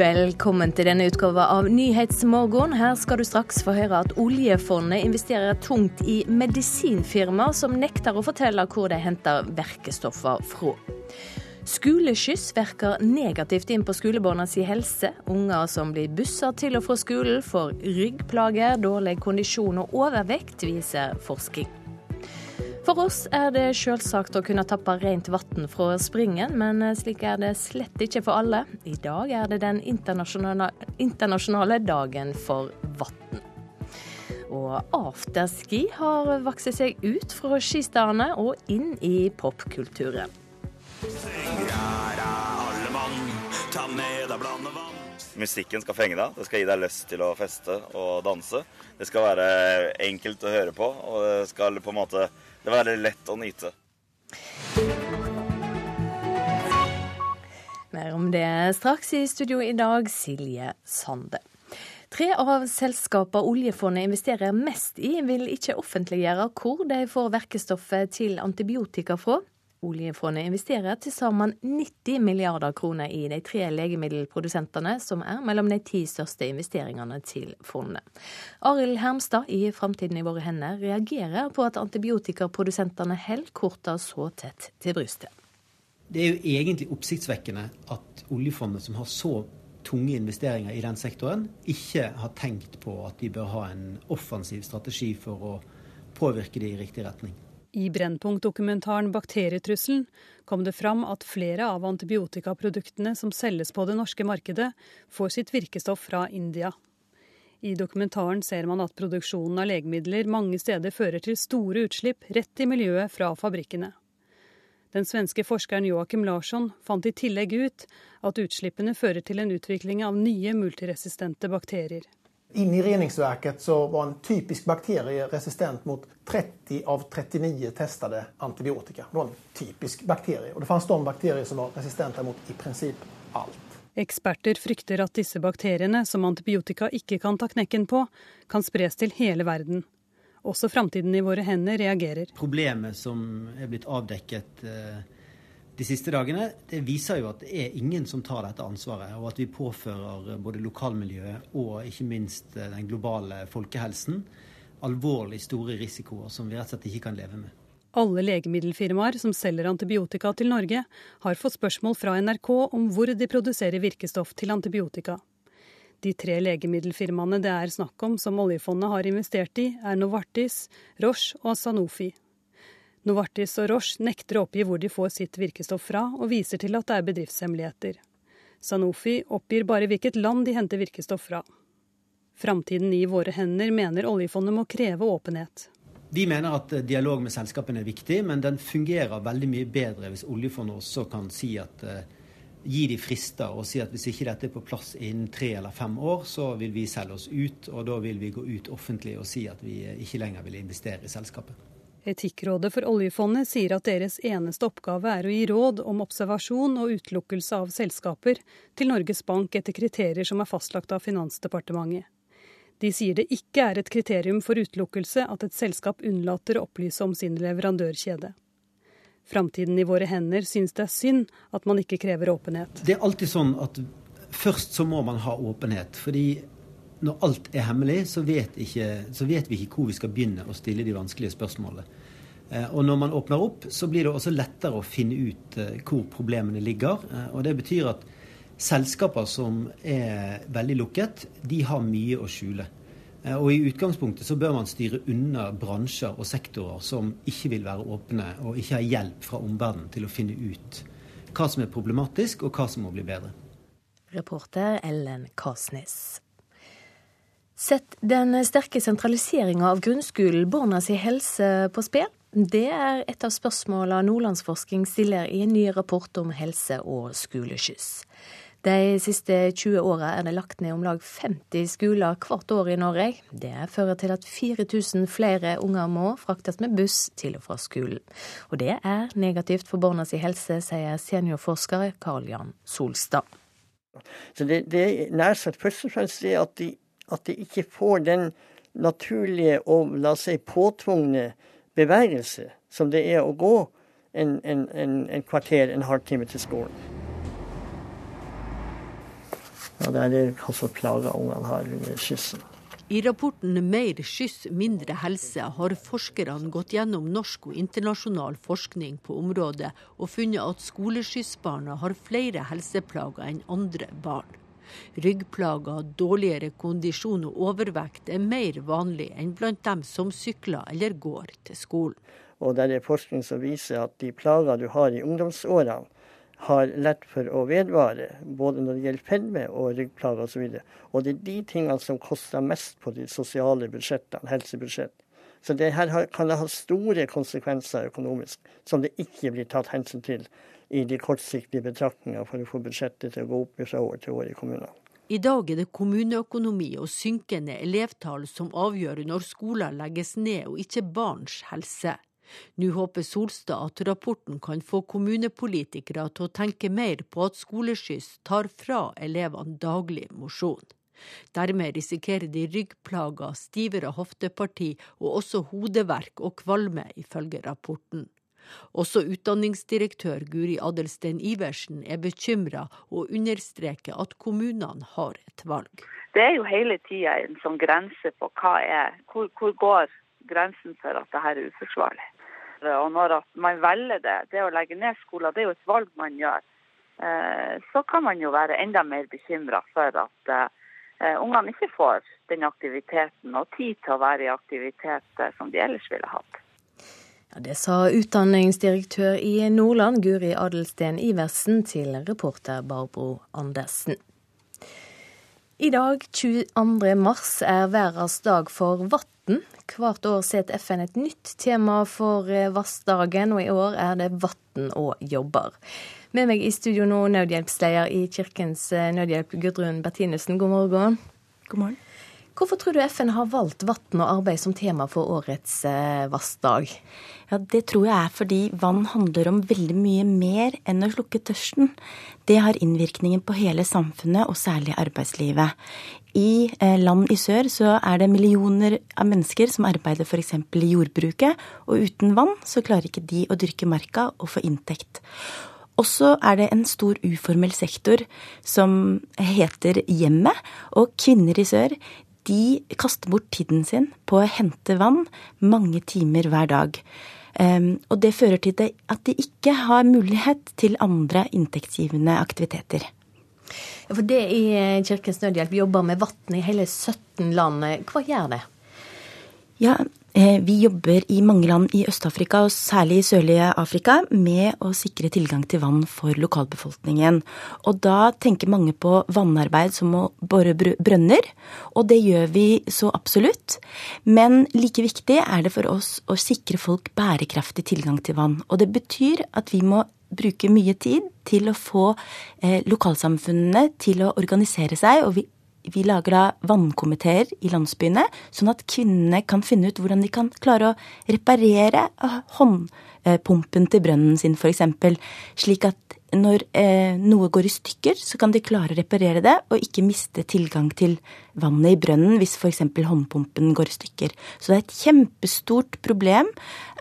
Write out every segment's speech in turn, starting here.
Velkommen til denne utgava av Nyhetsmorgen. Her skal du straks få høre at oljefondet investerer tungt i medisinfirmaer som nekter å fortelle hvor de henter verkestoffer fra. Skoleskyss virker negativt inn på skolebarna helse. Unger som blir bussa til og fra skolen, får ryggplager, dårlig kondisjon og overvekt, viser forskning. For oss er det selvsagt å kunne tappe rent vann fra springen, men slik er det slett ikke for alle. I dag er det den internasjonale, internasjonale dagen for vann. Og afterski har vokst seg ut fra skistedene og inn i popkulturen. Musikken skal fenge deg. Det skal gi deg lyst til å feste og danse. Det skal være enkelt å høre på, og det skal på en måte det være lett å nyte. Mer om det straks i studio i dag, Silje Sande. Tre av selskapene oljefondet investerer mest i, vil ikke offentliggjøre hvor de får verkestoffet til antibiotika fra. Oljefondet investerer til sammen 90 milliarder kroner i de tre legemiddelprodusentene, som er mellom de ti største investeringene til fondet. Arild Hermstad i Framtiden i våre hender reagerer på at antibiotikaprodusentene holder korta så tett til brystet. Det er jo egentlig oppsiktsvekkende at oljefondet, som har så tunge investeringer i den sektoren, ikke har tenkt på at de bør ha en offensiv strategi for å påvirke det i riktig retning. I Brennpunkt-dokumentaren 'Bakterietrusselen' kom det fram at flere av antibiotikaproduktene som selges på det norske markedet, får sitt virkestoff fra India. I dokumentaren ser man at produksjonen av legemidler mange steder fører til store utslipp rett i miljøet fra fabrikkene. Den svenske forskeren Joakim Larsson fant i tillegg ut at utslippene fører til en utvikling av nye multiresistente bakterier. Inne i reningsverket så var en typisk bakterie resistent mot 30 av 39 testede antibiotika. Det var en typisk bakterie. Og det fantes de bakterier som var resistente mot i prinsipp alt. Eksperter frykter at disse bakteriene, som antibiotika ikke kan ta knekken på, kan spres til hele verden. Også framtiden i våre hender reagerer. Problemet som er blitt avdekket eh, de siste dagene, det viser jo at det er ingen som tar dette ansvaret. Og at vi påfører både lokalmiljøet og ikke minst eh, den globale folkehelsen alvorlig store risikoer som vi rett og slett ikke kan leve med. Alle legemiddelfirmaer som selger antibiotika til Norge, har fått spørsmål fra NRK om hvor de produserer virkestoff til antibiotika. De tre legemiddelfirmaene det er snakk om som oljefondet har investert i, er Novartis, Roche og Sanofi. Novartis og Roche nekter å oppgi hvor de får sitt virkestoff fra, og viser til at det er bedriftshemmeligheter. Sanofi oppgir bare hvilket land de henter virkestoff fra. Framtiden i våre hender mener oljefondet må kreve åpenhet. Vi mener at eh, dialog med selskapene er viktig, men den fungerer veldig mye bedre hvis oljefondet også kan si at uh, gi de frister og si at hvis ikke dette er på plass innen tre eller fem år, så vil vi selge oss ut, og da vil vi gå ut offentlig og si at vi eh, ikke lenger vil investere i selskapet. Etikkrådet for oljefondet sier at deres eneste oppgave er å gi råd om observasjon og utelukkelse av selskaper til Norges Bank etter kriterier som er fastlagt av Finansdepartementet. De sier det ikke er et kriterium for utelukkelse at et selskap unnlater å opplyse om sin leverandørkjede. Framtiden i våre hender synes det er synd at man ikke krever åpenhet. Det er alltid sånn at først så må man ha åpenhet. fordi når alt er hemmelig, så vet, ikke, så vet, vi ikke hvor vi skal begynne å stille de vanskelige spørsmålene. Eh, og når man åpner opp, så blir det også lettere å finne ut eh, hvor problemene ligger. Eh, og det betyr at selskaper som er veldig lukket, de har mye å skjule. Og i utgangspunktet så bør man styre unna bransjer og sektorer som ikke vil være åpne og ikke har hjelp fra omverdenen til å finne ut hva som er problematisk og hva som må bli bedre. Reporter Ellen Kasnes. Sett den sterke sentraliseringa av grunnskolen barna si helse på spill? Det er et av spørsmålene Nordlandsforskning stiller i en ny rapport om helse og skoleskyss. De siste 20 åra er det lagt ned om lag 50 skoler hvert år i Norge. Det fører til at 4000 flere unger må fraktes med buss til og fra skolen. Og det er negativt for barna si helse, sier seniorforsker Karl Jan Solstad. Så det, det er nær sagt først og fremst det at de at de ikke får den naturlige og la oss si påtvungne bevegelse som det er å gå en, en, en, en kvarter, en halvtime til skolen. Ja, det er hva slags plager ungene har under skyssen. I rapporten 'Mer skyss, mindre helse' har forskerne gått gjennom norsk og internasjonal forskning på området og funnet at skoleskyssbarna har flere helseplager enn andre barn. Ryggplager, dårligere kondisjon og overvekt er mer vanlig enn blant dem som sykler eller går til skolen. Og det er forskning som viser at de plager du har i ungdomsårene, har lett for å vedvare, både når det gjelder fedme og ryggplager osv. Og, så og det er de tingene som koster mest på de sosiale budsjettene, helsebudsjett. Så det her kan ha store konsekvenser økonomisk, som det ikke blir tatt hensyn til i de kortsiktige betraktningene for å få budsjettet til å gå opp fra år til år i kommunene. I dag er det kommuneøkonomi og synkende elevtall som avgjør når skoler legges ned, og ikke barns helse. Nå håper Solstad at rapporten kan få kommunepolitikere til å tenke mer på at skoleskyss tar fra elevene daglig mosjon. Dermed risikerer de ryggplager, stivere hofteparti og også hodeverk og kvalme, ifølge rapporten. Også utdanningsdirektør Guri Adelsten Iversen er bekymra og understreker at kommunene har et valg. Det er jo hele tida en sånn grense på er, hvor, hvor går grensen for at dette er uforsvarlig. Og når man velger det, det å legge ned skoler, det er jo et valg man gjør, eh, så kan man jo være enda mer bekymra for at eh, ungene ikke får den aktiviteten og tid til å være i aktivitet eh, som de ellers ville hatt. Ja, det sa utdanningsdirektør i Nordland, Guri Adelsten Iversen, til reporter Barbro Andersen. I dag, 22. mars, er verdens dag for vann. Hvert år setter FN et nytt tema for eh, vassdagen, og i år er det vann og jobber. Med meg i studio nå, nødhjelpsleder i Kirkens eh, Nødhjelp, Gudrun Bertinussen. God morgen. God morgen. Hvorfor tror du FN har valgt vann og arbeid som tema for årets eh, vassdag? Ja, Det tror jeg er fordi vann handler om veldig mye mer enn å slukke tørsten. Det har innvirkningen på hele samfunnet, og særlig arbeidslivet. I eh, land i sør så er det millioner av mennesker som arbeider f.eks. i jordbruket, og uten vann så klarer ikke de å dyrke marka og få inntekt. Også er det en stor uformell sektor som heter hjemmet, og kvinner i sør de kaster bort tiden sin på å hente vann mange timer hver dag. Um, og det fører til at de ikke har mulighet til andre inntektsgivende aktiviteter. Ja, for det i Kirkens Nødhjelp jobber med vann i hele 17 land. Hva gjør det? Ja, Eh, vi jobber i mange land i Øst-Afrika, og særlig i sørlige Afrika, med å sikre tilgang til vann for lokalbefolkningen. Og da tenker mange på vannarbeid som å bore brønner, og det gjør vi så absolutt. Men like viktig er det for oss å sikre folk bærekraftig tilgang til vann. Og det betyr at vi må bruke mye tid til å få eh, lokalsamfunnene til å organisere seg. og vi vi lager da vannkomiteer i landsbyene, sånn at kvinnene kan finne ut hvordan de kan klare å reparere eh, håndpumpen til brønnen sin, f.eks. Slik at når eh, noe går i stykker, så kan de klare å reparere det, og ikke miste tilgang til vannet i brønnen hvis f.eks. håndpumpen går i stykker. Så det er et kjempestort problem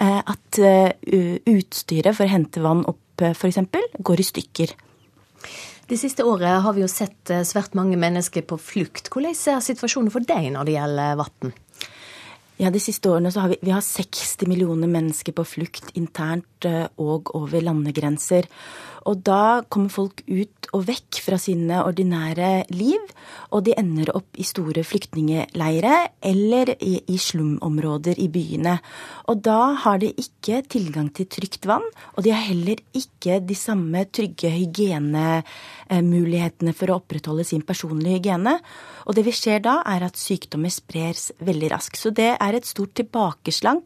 eh, at uh, utstyret for å hente vann opp, f.eks., går i stykker. Det siste året har vi jo sett eh, svært mange mennesker på flukt. Hvordan er situasjonen for deg når det gjelder vann? Ja, De siste årene så har vi, vi har 60 millioner mennesker på flukt internt eh, og over landegrenser. Og da kommer folk ut og vekk fra sine ordinære liv, og de ender opp i store flyktningeleire eller i, i slumområder i byene. Og da har de ikke tilgang til trygt vann, og de har heller ikke de samme trygge hygienemulighetene for å opprettholde sin personlige hygiene. Og det vi ser da, er at sykdommer spres veldig raskt. Så det er et stort tilbakeslag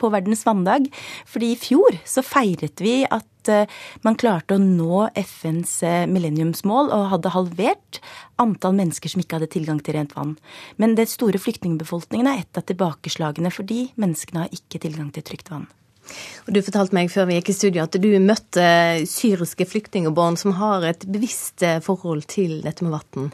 på verdens vanndag. fordi i fjor så feiret vi at Eh, man klarte å nå FNs eh, millenniumsmål og hadde halvert antall mennesker som ikke hadde tilgang til rent vann. Men den store flyktningbefolkningen er et av tilbakeslagene fordi menneskene har ikke tilgang til trygt vann. Og du fortalte meg før vi gikk i studio at du møtte syriske flyktningbarn som har et bevisst eh, forhold til dette med vann.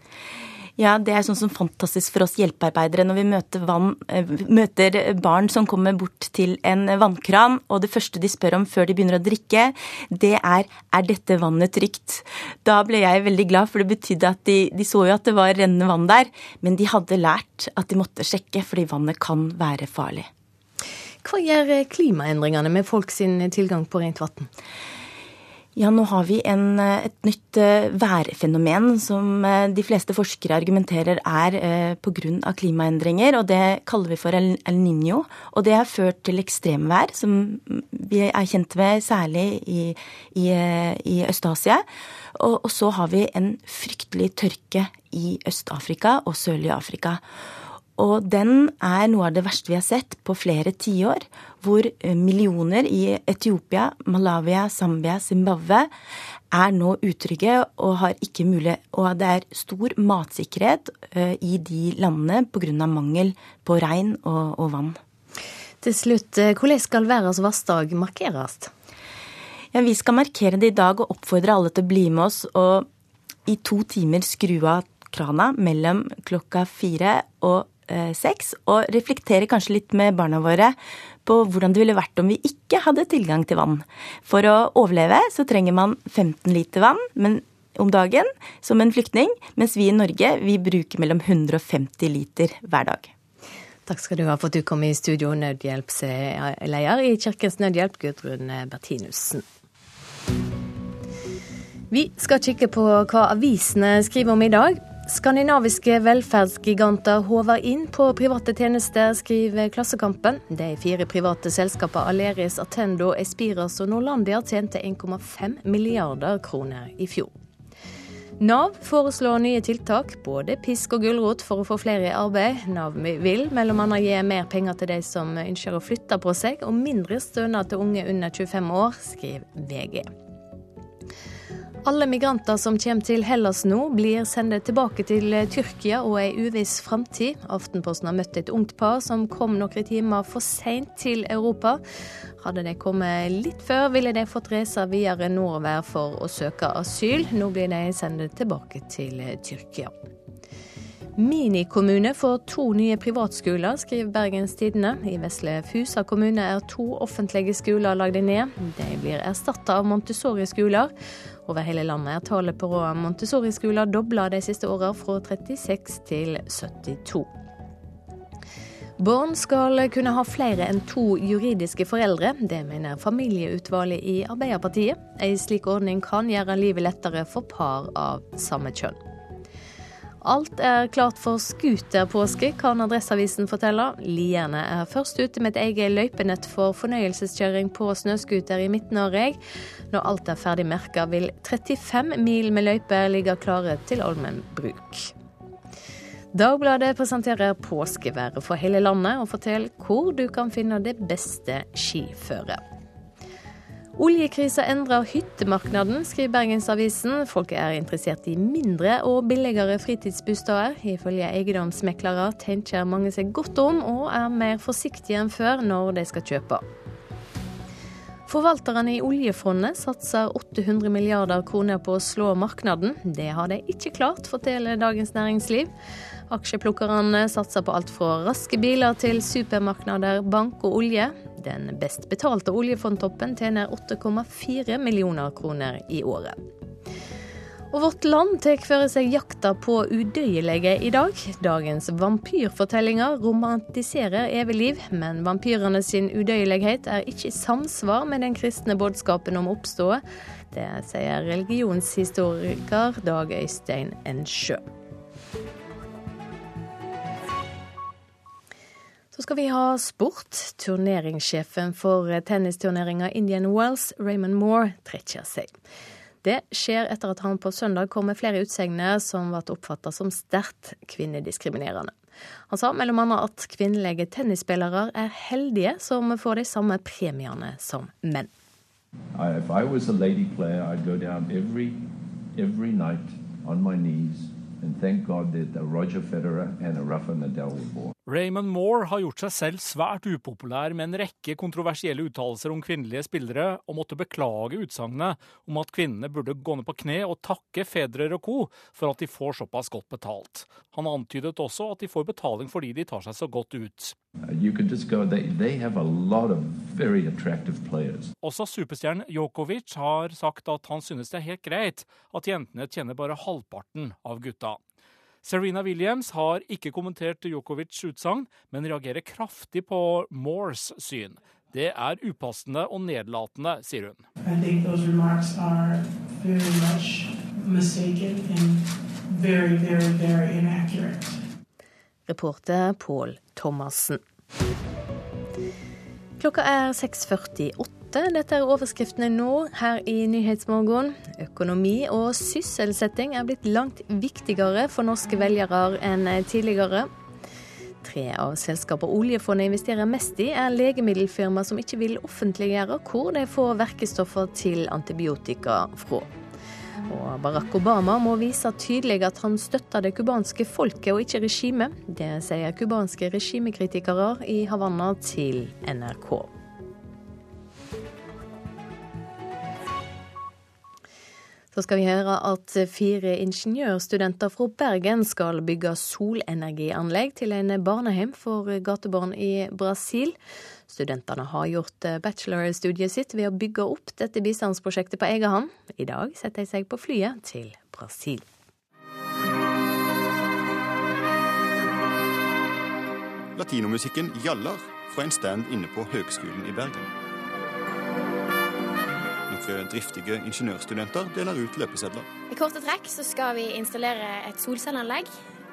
Ja, det er sånn som fantastisk for oss hjelpearbeidere når vi møter, vann, eh, møter, barn som kommer bort til en vannkran, og det første de spør om før de begynner å drikke, det er er dette vannet trygt? Da ble jeg veldig glad, for det betydde at de, de så jo at det var rennende vann der, men de hadde lært at de måtte sjekke, fordi vannet kan være farlig. Hva gjør klimaendringene med folk sin tilgang på rent vann? Ja, nå har vi en, eh, et nytt eh, værfenomen som eh, de fleste forskere argumenterer er pga. klimaendringer, og det kaller vi for El, Niño. Og det har ført til ekstremvær, som vi er kjent med særlig i, i, i Øst-Asia. Og, og så har vi en fryktelig tørke i Øst-Afrika og sørlige Afrika. Og den er noe av det verste vi har sett på flere tiår, hvor eh, millioner i Etiopia, Malavia, Zambia, Zimbabwe er nå utrygge og har ikke mulighet Og det er stor matsikkerhet eh, i de landene pga. mangel på regn og, og, vann. Til slutt, eh, hvordan skal verdens vassdag markeres? Ja, vi skal markere det i dag og oppfordre alle til å bli med oss og i to timer skru av krana mellom klokka fire og sex, og reflektere kanskje litt med barna våre på hvordan det ville vært om vi ikke hadde tilgang til vann. For å overleve så trenger man 15 liter vann om dagen som en flyktning, mens vi i Norge vi bruker mellom 150 liter hver dag. Takk skal du ha for at du kom i studio, nødhjelpsleder i Kirkens Nødhjelp, Gudrun Bertinussen. Vi skal kikke på hva avisene skriver om i dag. Skandinaviske velferdsgiganter håver inn på private tjenester, skriver Klassekampen. De fire private selskapene Aleris, Attendo, Espiras og Norlandia tjente 1,5 milliarder kroner i fjor. Nav foreslår nye tiltak, både pisk og gulrot, for å få flere i arbeid. Nav vil bl.a. gi mer penger til de som ønsker å flytte på seg, og mindre stønad til unge under 25 år, skriver VG. Alle migranter som kommer til Hellas nå, blir sendt tilbake til Tyrkia og ei uviss framtid. Aftenposten har møtt et ungt par som kom noen timer for seint til Europa. Hadde de kommet litt før, ville de fått reise videre nordover for å søke asyl. Nå blir de sendt tilbake til Tyrkia. Minikommune får to nye privatskoler, skriver Bergens Tidende. I Vesle Fusa kommune er to offentlige skoler lagd ned. De blir erstatta av Montessori-skoler. Over hele landet er tallet på Montessori-skoler dobla de siste åra, fra 36 til 72. Barn skal kunne ha flere enn to juridiske foreldre. Det mener familieutvalget i Arbeiderpartiet. En slik ordning kan gjøre livet lettere for par av samme kjønn. Alt er klart for scooterpåske, kan Adresseavisen fortelle. Lierne er først ute med et eget løypenett for fornøyelseskjøring på snøscooter i Midt-Norge. Når alt er ferdig merka, vil 35 mil med løyper ligge klare til allmenn bruk. Dagbladet presenterer påskeværet for hele landet, og forteller hvor du kan finne det beste skiføret. Oljekrisa endrer hyttemarkedet, skriver Bergensavisen. Folk er interessert i mindre og billigere fritidsbosteder. Ifølge eiendomsmeklere tenker mange seg godt om og er mer forsiktige enn før når de skal kjøpe. Forvalterne i oljefondet satser 800 milliarder kroner på å slå markedet. Det har de ikke klart, forteller Dagens Næringsliv. Aksjeplukkerne satser på alt fra raske biler til supermarkeder, bank og olje. Den best betalte oljefondtoppen tjener 8,4 millioner kroner i året. Og Vårt Land tar for seg jakta på udøyelige i dag. Dagens vampyrfortellinger romantiserer evig liv, men vampyrene sin udøyelighet er ikke i samsvar med den kristne budskapen om oppstået. Det sier religionshistoriker Dag Øystein Ensjø. Så skal vi ha sport. Turneringssjefen for tennisturneringa Indian Wells, Raymond Moore, trekker seg. Det skjer etter at han på søndag kom med flere utsegner som ble oppfatta som sterkt kvinnediskriminerende. Han sa mellom annet at kvinnelige tennisspillere er heldige som får de samme premiene som menn. If I was a lady player, I'd go down every, every night on my knees and thank God Roger Federer and Rafa Nadal were born. Raymond Moore har gjort seg selv svært upopulær med en rekke kontroversielle uttalelser om kvinnelige spillere, og måtte beklage utsagnet om at kvinnene burde gå ned på kne og takke Federer og co. for at de får såpass godt betalt. Han antydet også at de får betaling fordi de tar seg så godt ut. They, they også superstjernen Djokovic har sagt at han synes det er helt greit at jentene tjener bare halvparten av gutta. Serena Williams har ikke kommentert Djokovics utsagn, men reagerer kraftig på Moores syn. Det er upassende og nedlatende, sier hun. Very, very, very Reporter Pål Thomassen. Klokka er 6.48. Dette er overskriftene nå her i Nyhetsmorgen. Økonomi og sysselsetting er blitt langt viktigere for norske velgere enn tidligere. Tre av selskapene oljefondet investerer mest i, er legemiddelfirma som ikke vil offentliggjøre hvor de får verkestoffer til antibiotika fra. Og Barack Obama må vise tydelig at han støtter det cubanske folket og ikke regimet. Det sier cubanske regimekritikere i Havanna til NRK. Så skal vi høre at fire ingeniørstudenter fra Bergen skal bygge solenergianlegg til en barnehjem for gatebarn i Brasil. Studentene har gjort bachelorstudiet sitt ved å bygge opp dette bistandsprosjektet på egen hånd. I dag setter de seg på flyet til Brasil. Latinomusikken gjaller fra en stand inne på Høgskolen i Bergen driftige ingeniørstudenter deler ut løpesedler. I korte trekk så skal vi installere et solcelleanlegg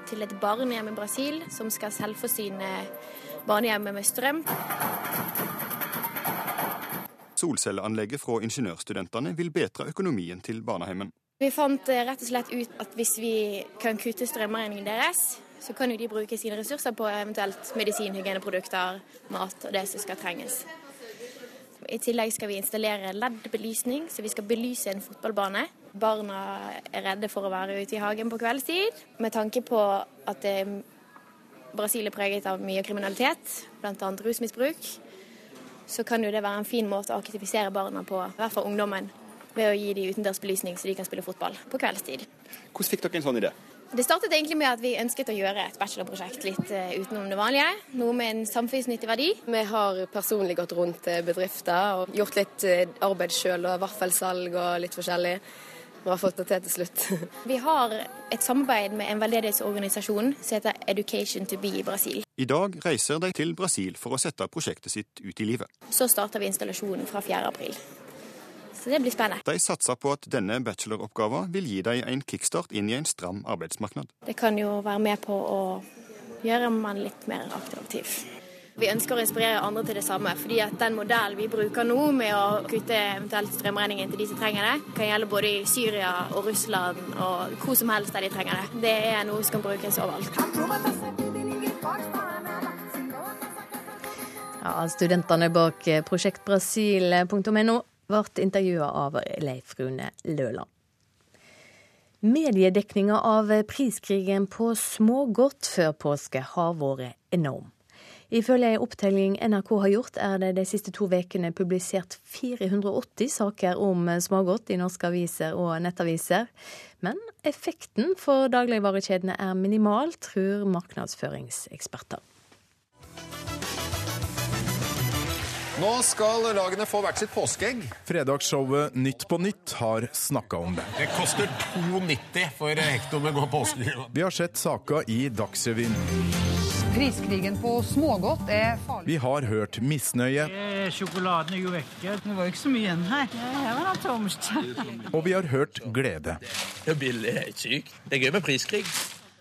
til et barnehjem i Brasil som skal selvforsyne barnehjemmet med strøm. Solcelleanlegget fra ingeniørstudentene vil bedre økonomien til barnehjemmet. Vi fant eh, rett og slett ut at hvis vi kan kutte strømregningen deres, så kan jo de bruke sine ressurser på eventuelt medisin, hygieneprodukter, mat og det som skal trenges. I tillegg skal vi installere LED-belysning, så vi skal belyse en fotballbane. Barna er redde for å være ute i hagen på kveldstid, med tanke på at Brasil er preget av mye kriminalitet, bl.a. rusmisbruk. Så kan jo det være en fin måte å aktivisere barna på, i hvert fall ungdommen, ved å gi dem utendørs belysning så de kan spille fotball på kveldstid. Hvordan fikk dere en sånn idé? Det startet egentlig med at vi ønsket å gjøre et bachelorprosjekt litt eh, utenom det vanlige. Noe med en samfunnsnyttig verdi. Vi har personlig gått rundt bedrifter og gjort litt eh, arbeid sjøl, og vaffelsalg og litt forskjellig. Vi har fått det til til slutt. Vi har et samarbeid med en veldedighetsorganisasjon som heter Education to be i Brasil. I dag reiser de til Brasil for å sette prosjektet sitt ut i livet. Så starter vi installasjonen fra 4. april. Så det blir spennende. De satser på at denne bacheloroppgaven vil gi dem en kickstart inn i en stram arbeidsmarked. Det kan jo være med på å gjøre man litt mer attraktiv. Vi ønsker å inspirere andre til det samme, fordi at den modellen vi bruker nå med å kutte eventuelt strømregningen til de som trenger det, kan gjelde både i Syria og Russland og hvor som helst der de trenger det. Det er noe som kan brukes overalt. Ja, studentene bak prosjektbrasil.no ble intervjua av Leif Rune Løland. Mediedekninga av priskrigen på smågodt før påske har vært enorm. Ifølge en opptelling NRK har gjort, er det de siste to ukene publisert 480 saker om smågodt i norske aviser og nettaviser. Men effekten for dagligvarekjedene er minimal, tror markedsføringseksperter. Nå skal lagene få hvert sitt påskeegg. Fredagsshowet Nytt på nytt har snakka om det. Det koster 2,90 for hekto med god påskeegg. Vi har sett saka i Dagsrevyen. Priskrigen på smågodt er farlig. Vi har hørt misnøye. Sjokoladen er jo vekke. Det var ikke så mye igjen her. Her var det tomt. Og vi har hørt glede. Det er billig, er ikke sykt. Det er gøy med priskrig.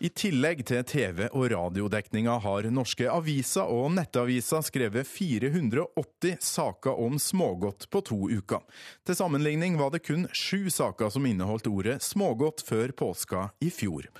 I tillegg til TV- og radiodekninga har norske aviser og nettaviser skrevet 480 saker om smågodt på to uker. Til sammenligning var det kun sju saker som inneholdt ordet smågodt før påska i fjor.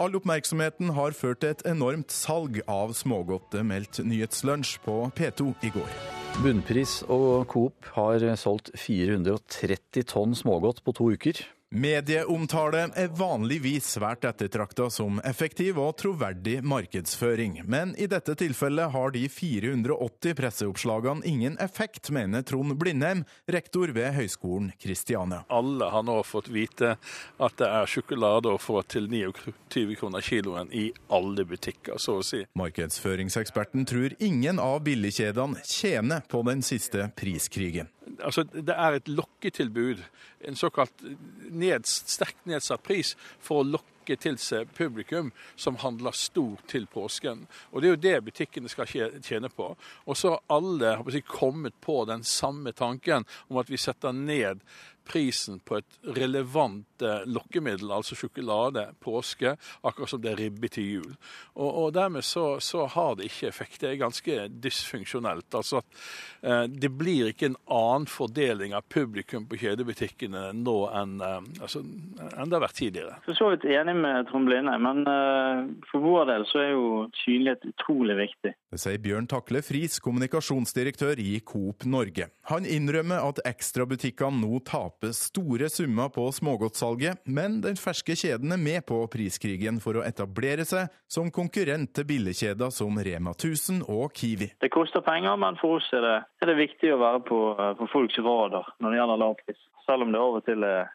All oppmerksomheten har ført til et enormt salg av smågodt, meldt Nyhetslunsj på P2 i går. Bunnpris og Coop har solgt 430 tonn smågodt på to uker. Medieomtale er vanligvis svært ettertrakta som effektiv og troverdig markedsføring, men i dette tilfellet har de 480 presseoppslagene ingen effekt, mener Trond Blindheim, rektor ved Høgskolen Kristiania. Alle har nå fått vite at det er sjokolade å få til 29 kroner kiloen i alle butikker, så å si. Markedsføringseksperten tror ingen av billigkjedene tjener på den siste priskrigen. Altså, det er et lokketilbud, en såkalt ned, sterkt nedsatt pris, for å lokke til seg publikum som handler stort til påsken. Og Det er jo det butikkene skal tjene på. Og så har alle har kommet på den samme tanken om at vi setter ned prisen på et relevant eh, lokkemiddel, altså sjokolade, påske, akkurat som det er ribbe til jul. Og, og dermed så, så, har det ikke effekt. Det er ganske dysfunksjonelt. Altså at eh, det blir ikke en annen fordeling av publikum på kjedebutikkene nå enn, eh, altså, enn det har vært tidligere. For så vidt enig med Trond Blinde, men eh, for vår del så er jo synlighet utrolig viktig. Det sier Bjørn Takle Friis, kommunikasjonsdirektør i Coop Norge. Han innrømmer at ekstrabutikkene nå taper store summer på smågodtsalget, men den ferske kjeden er med på priskrigen for å etablere seg som konkurrent til billigkjeder som Rema 1000 og Kiwi. Det koster penger, men for oss er det, er det viktig å være på, på folks radar når det gjelder lavpris. Selv om det av og til er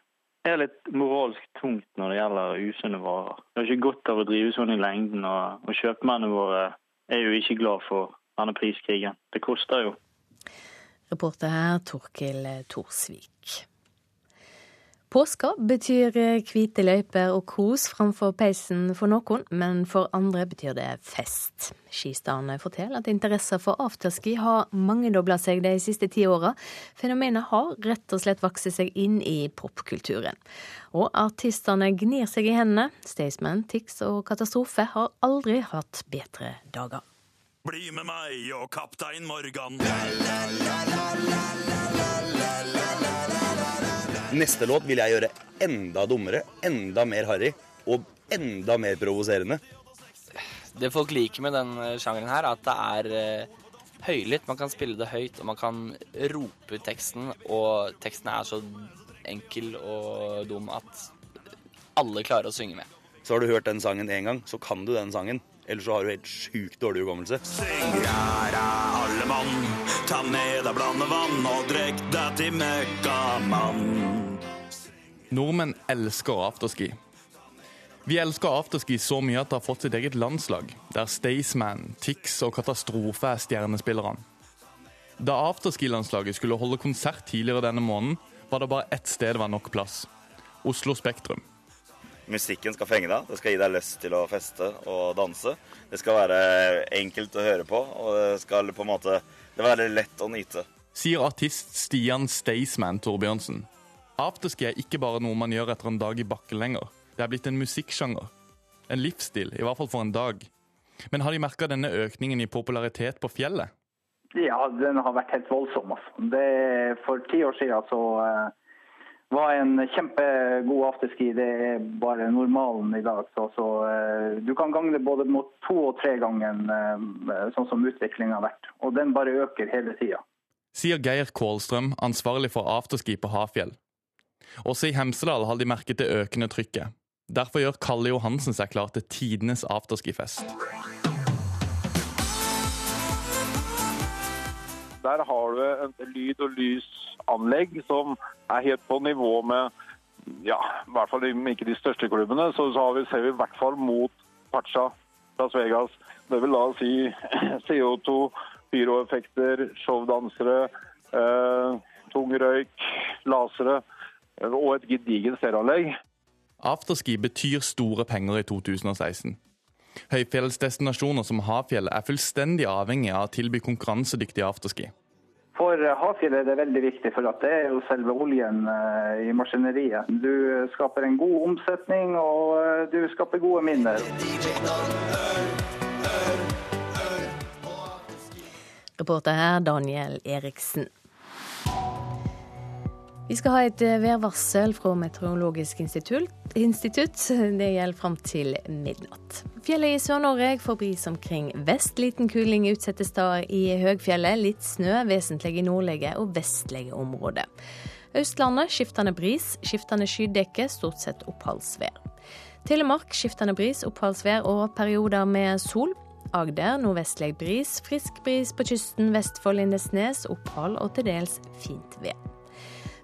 er litt moralsk tungt når det gjelder usunne varer. Det er ikke godt av å drive sånn i lengden, og, og kjøpmennene våre er jo ikke glad for denne priskrigen. Det koster jo. Reporter her Torkil Thorsvik. Påska betyr hvite løyper og kos framfor peisen for noen, men for andre betyr det fest. Skistadene forteller at interessen for afterski har mangedobla seg de siste ti åra. Fenomenet har rett og slett vokst seg inn i popkulturen. Og artistene gnir seg i hendene. Staysman, Tix og Katastrofe har aldri hatt bedre dager. Bli med meg og Kaptein Morgan. Neste låt vil jeg gjøre enda dummere, enda mer harry og enda mer provoserende. Det folk liker med den sjangeren her, er at det er uh, høylytt. Man kan spille det høyt, og man kan rope ut teksten. Og teksten er så enkel og dum at alle klarer å synge med. Så har du hørt den sangen én gang, så kan du den sangen. Ellers så har du helt sjukt dårlig hukommelse. Syng her er alle mann, ta med deg blandevann og drikk deg til møkkamann. Nordmenn elsker afterski. Vi elsker afterski så mye at det har fått sitt eget landslag, der Staysman, Tix og Katastrofe er stjernespillerne. Da afterskilandslaget skulle holde konsert tidligere denne måneden, var det bare ett sted det var nok plass. Oslo Spektrum. Musikken skal fenge deg. Det skal gi deg lyst til å feste og danse. Det skal være enkelt å høre på, og det skal på en måte det være lett å nyte. Sier artist Stian Staysman Torbjørnsen. Afterski er ikke bare noe man gjør etter en dag i bakken lenger. Det er blitt en musikksjanger. En livsstil, i hvert fall for en dag. Men har de merka denne økningen i popularitet på fjellet? Ja, den har vært helt voldsom. Altså. Det, for ti år siden så uh var en kjempegod afterski. Det er bare normalen i dag. Så, så uh, du kan gange det både mot to og tre ganger uh, sånn som utviklingen har vært. Og den bare øker hele tida. Sier Geir Kålstrøm, ansvarlig for afterski på Hafjell. Også i Hemsedal har de merket det økende trykket. Derfor gjør Kalle Johansen seg klar til tidenes afterskifest. Der har du en lyd- og lysanlegg som er helt på nivå med ja, i hvert fall ikke de største klubbene. Så, så vi, ser vi i hvert fall mot Pacha Las Vegas. Det vil da si CO2, pyroeffekter, showdansere, eh, tung røyk, lasere og et gedigent stereoanlegg. Afterski betyr store penger i 2016. Høyfjellsdestinasjoner som Hafjell er fullstendig avhengig av å tilby konkurransedyktig afterski. For Hafjell er det veldig viktig, for det er jo selve oljen eh, i maskineriet. Du skaper en god omsetning, og eh, du skaper gode minner. Reporter her Daniel Eriksen. Vi skal ha et eh, værvarsel fra Meteorologisk institutt. institutt. Det gjelder fram til midnatt. Fjellet i Sør-Norge får bris omkring vest. Liten kuling utsatte steder i høgfjellet. Litt snø vesentlig i nordlige og vestlige områder. Østlandet skiftende bris, skiftende skydekke, stort sett oppholdsvær. Telemark skiftende bris, oppholdsvær og perioder med sol. Agder nordvestlig bris, frisk bris på kysten, Vestfold, Lindesnes, opphold og til dels fint vær.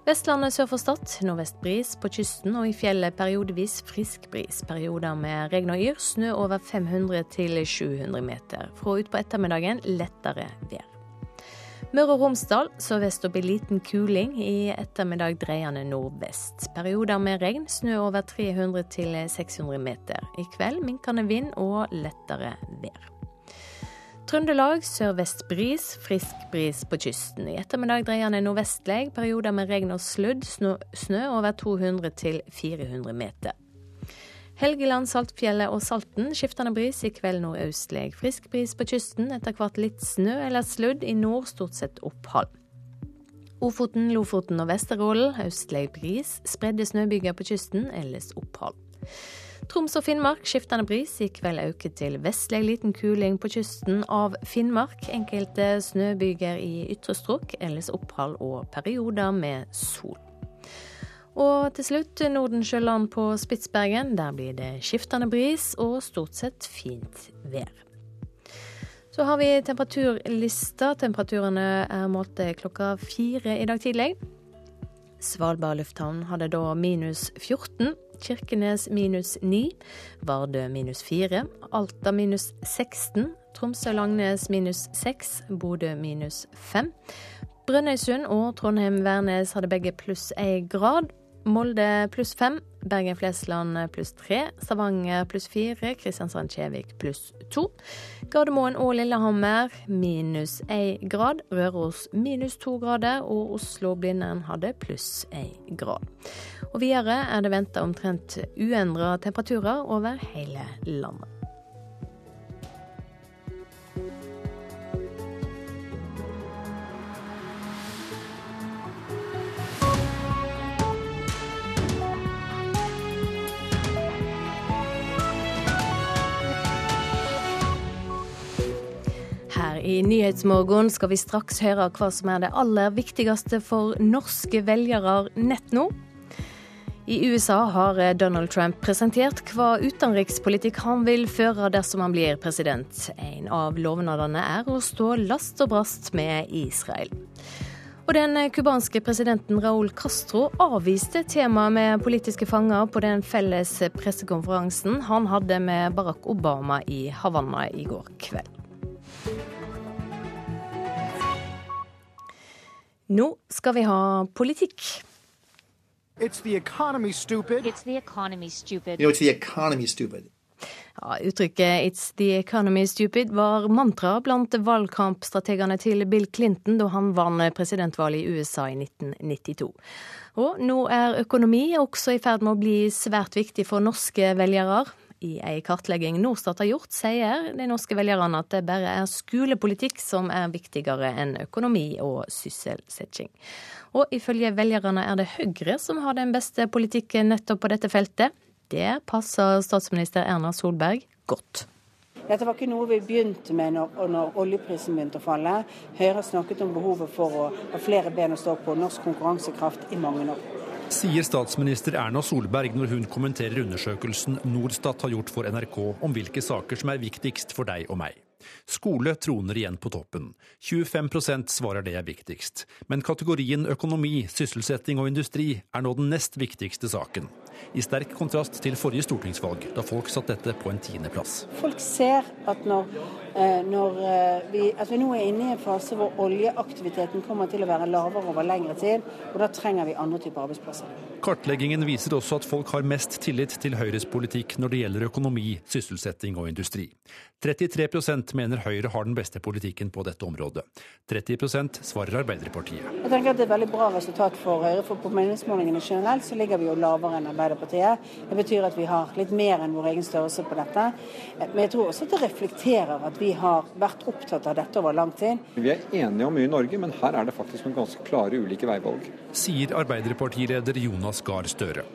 Vestlandet sør for Stad nordvest bris på kysten og i fjellet periodevis frisk bris. Perioder med regn og yr, snø over 500 til 700 meter. Fra utpå ettermiddagen lettere vær. Møre og Romsdal sørvest opp i liten kuling. I ettermiddag dreiende nordvest. Perioder med regn, snø over 300 til 600 meter. I kveld minkende vind og lettere vær. Trøndelag sørvest bris, frisk bris på kysten. I ettermiddag dreier det nordvestlig. Perioder med regn og sludd, snø, over 200 til 400 meter. Helgeland, Saltfjellet og Salten skiftende bris, i kveld nordøstlig. Frisk bris på kysten, etter hvert litt snø eller sludd. I nord stort sett opphold. Ofoten, Lofoten og Vesterålen østlig bris. Spredde snøbyger på kysten, ellers opphold. Troms og Finnmark skiftende bris, i kveld øker til vestlig liten kuling på kysten av Finnmark. Enkelte snøbyger i ytre strøk, ellers opphold og perioder med sol. Og til slutt Nordensjøland på Spitsbergen. Der blir det skiftende bris og stort sett fint vær. Så har vi temperaturlista. Temperaturene er målt klokka fire i dag tidlig. Svalbard lufthavn hadde da minus 14. Kirkenes minus 9. Vardø minus 4. Alta minus 16. Tromsø-Langnes minus 6. Bodø minus 5. Brønnøysund og Trondheim-Værnes hadde begge pluss 1 grad. Molde pluss fem, Bergen-Flesland pluss tre, Stavanger pluss fire, Kristiansand-Kjevik pluss to. Gardermoen og Lillehammer minus én grad, Røros minus to grader, og Oslo-Blindern hadde pluss én grad. Og videre er det venta omtrent uendra temperaturer over hele landet. I Nyhetsmorgen skal vi straks høre hva som er det aller viktigste for norske velgere nett nå. I USA har Donald Trump presentert hva utenrikspolitikk han vil føre dersom han blir president. En av lovnadene er å stå last og brast med Israel. Og den cubanske presidenten Raúl Castro avviste temaet med politiske fanger på den felles pressekonferansen han hadde med Barack Obama i Havanna i går kveld. Nå skal vi ha politikk. It's the economy, stupid. It's the economy, stupid. You know, it's the economy, stupid. Ja, uttrykket 'It's the economy stupid' var mantra blant valgkampstrategene til Bill Clinton da han vant presidentvalget i USA i 1992. Og nå er økonomi også i ferd med å bli svært viktig for norske velgere. I ei kartlegging Norstat har gjort, sier de norske velgerne at det bare er skolepolitikk som er viktigere enn økonomi og sysselsetting. Og ifølge velgerne er det Høyre som har den beste politikken nettopp på dette feltet. Det passer statsminister Erna Solberg godt. Dette var ikke noe vi begynte med når, når, oljeprisen begynte å falle. Høyre snakket om behovet for å ha flere ben å stå på, norsk konkurransekraft, i mange år. Sier statsminister Erna Solberg når hun kommenterer undersøkelsen Norstat har gjort for NRK om hvilke saker som er viktigst for deg og meg. Skole troner igjen på toppen. 25% svarer det er viktigst. Men kategorien økonomi, sysselsetting og industri er nå den nest viktigste saken. I sterk kontrast til forrige stortingsvalg, da folk satt dette på en tiendeplass. Folk ser at når, når vi, at vi nå er inne i en fase hvor oljeaktiviteten kommer til å være lavere over lengre tid, og da trenger vi andre typer arbeidsplasser. Kartleggingen viser også at folk har mest tillit til Høyres politikk når det gjelder økonomi, sysselsetting og industri. 33 mener Høyre har den beste politikken på dette området. 30% svarer Arbeiderpartiet. Jeg tenker at Det er et veldig bra resultat for Høyre, for på meningsmålingene generelt så ligger vi jo lavere enn Arbeiderpartiet. Det betyr at vi har litt mer enn vår egen størrelse på dette. Men jeg tror også at det reflekterer at vi har vært opptatt av dette over lang tid. Vi er enige om mye i Norge, men her er det faktisk noen ganske klare ulike veivalg. Sier Arbeiderpartileder Jonas Gahr Støre.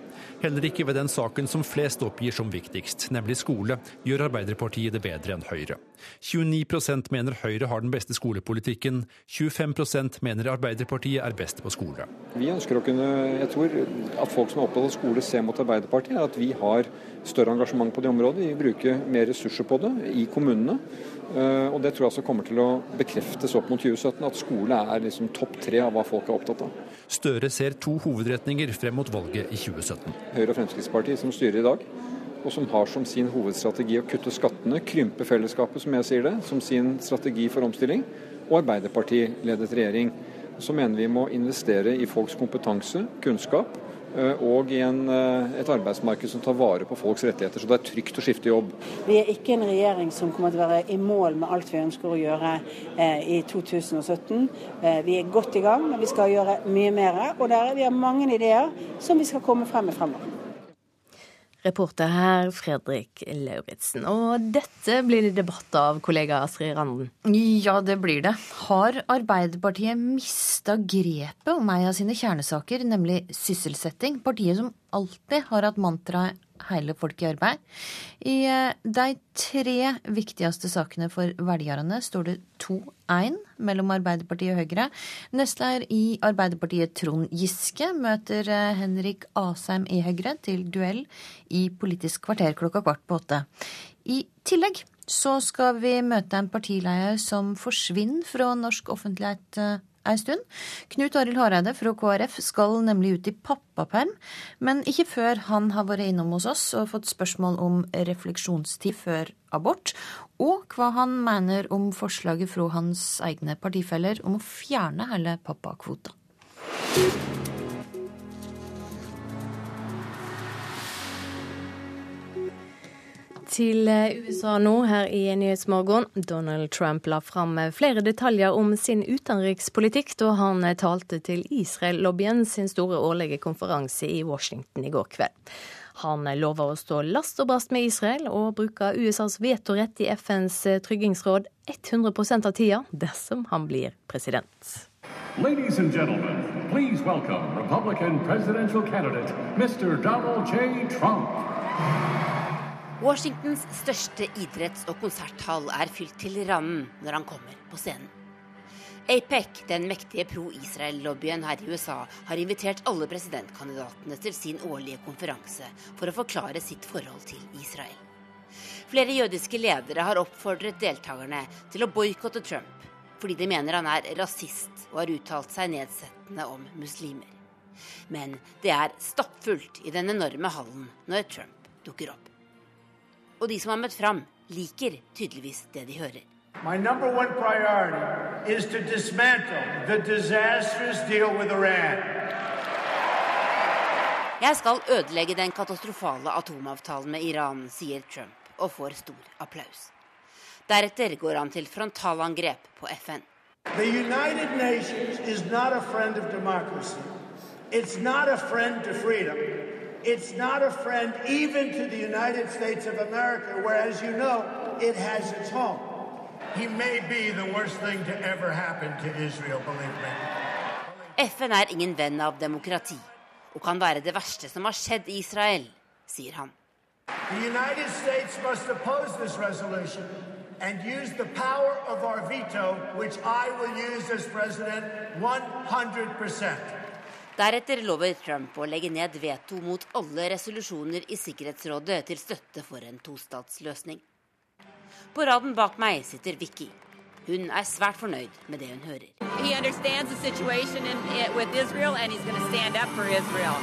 Heller ikke ved den saken som flest oppgir som viktigst, nemlig skole, gjør Arbeiderpartiet det bedre enn Høyre. 29% mener Høyre har den beste skolepolitikken, 25% mener Arbeiderpartiet er best på skole. Vi ønsker å kunne, jeg tror at folk som er opptatt av skole ser mot Arbeiderpartiet, er at vi har større engasjement på det området. Vi bruker mer ressurser på det i kommunene. Eh, og Det tror jeg også kommer til å bekreftes opp mot 2017, at skole er liksom topp tre av hva folk er opptatt av. Støre ser to hovedretninger frem mot valget i 2017. Høyre og Fremskrittspartiet som styrer i dag, og som har som sin hovedstrategi å kutte skattene, krympe fellesskapet, som jeg sier det, som sin strategi for omstilling, og Arbeiderparti-ledet regjering. Så mener vi må investere i folks kompetanse, kunnskap, og i en, eh, et arbeidsmarked som tar vare på folks rettigheter, så det er trygt å skifte jobb. Vi er ikke en regjering som kommer til å være i mål med alt vi ønsker å gjøre eh, i 2017. Eh, vi er godt i gang, men vi skal gjøre mye mer. Og der, vi har mange ideer som vi skal komme frem med fremover. Reporter her Fredrik Lauritzen. Og dette blir det debatt av, kollega Astrid Randen. Ja, det blir det. Har Arbeiderpartiet mista grepet om ei av sine kjernesaker, nemlig sysselsetting? Partiet som alltid har hatt mantraet 'hele folk i arbeid'. I eh, de tre viktigste sakene for velgerne står det 2-1 mellom Arbeiderpartiet og Høyre. Nestleder i Arbeiderpartiet Trond Giske møter eh, Henrik Asheim i Høyre til duell i Politisk kvarter klokka kvart på åtte. I tillegg så skal vi møte en partileder som forsvinner fra norsk offentlighet eh, ei stund. Knut Arild Hareide fra KrF skal nemlig ut i pappaperm, men ikke før han har vært innom hos oss og fått spørsmål om refleksjonstid før abort, og hva han mener om forslaget fra hans egne partifeller om å fjerne hele pappakvota. Til eh, USA nå, her i Nyhetsmorgen. Donald Trump la fram eh, flere detaljer om sin utenrikspolitikk da han eh, talte til Israel-lobbyen sin store årlige konferanse i Washington i går kveld. Han lover å stå last og brast med Israel og bruke USAs vetorett i FNs tryggingsråd 100 av tida dersom han blir president. Ladies and gentlemen, please welcome Republican presidential candidate Mr. Donald J. Trump. Washingtons største idretts- og konserthall er fylt til randen når han kommer på scenen. APEC, den mektige pro-Israel-lobbyen her i USA, har invitert alle presidentkandidatene til sin årlige konferanse for å forklare sitt forhold til Israel. Flere jødiske ledere har oppfordret deltakerne til å boikotte Trump, fordi de mener han er rasist og har uttalt seg nedsettende om muslimer. Men det er stappfullt i den enorme hallen når Trump dukker opp. Og de som har møtt fram, liker tydeligvis det de hører. My number one priority is to dismantle the disastrous deal with Iran. Jeg skal ødelegge den katastrofale atomavtalen med Iran, sier Trump, og får stor applaus. Deretter går han til frontalangrep på FN. The United Nations is not a friend of democracy. It's not a friend to freedom. It's not a friend even to the United States of America, where, as you know, it has its home. He may be the worst thing to ever happen to Israel, believe me. FN er ingen venn av demokrati, og kan være det verste som har skjedd i Israel, sier han. The United States must oppose this resolution and use the power of our veto, which I will use as president 100%. Deretter lover Trump å legge ned veto mot alle resolusjoner i Sikkerhetsrådet til støtte for en tostatsløsning. På raden bak meg sitter Vicky. Hun er svært fornøyd med det hun hører. Israel, and he's going to stand up for Israel.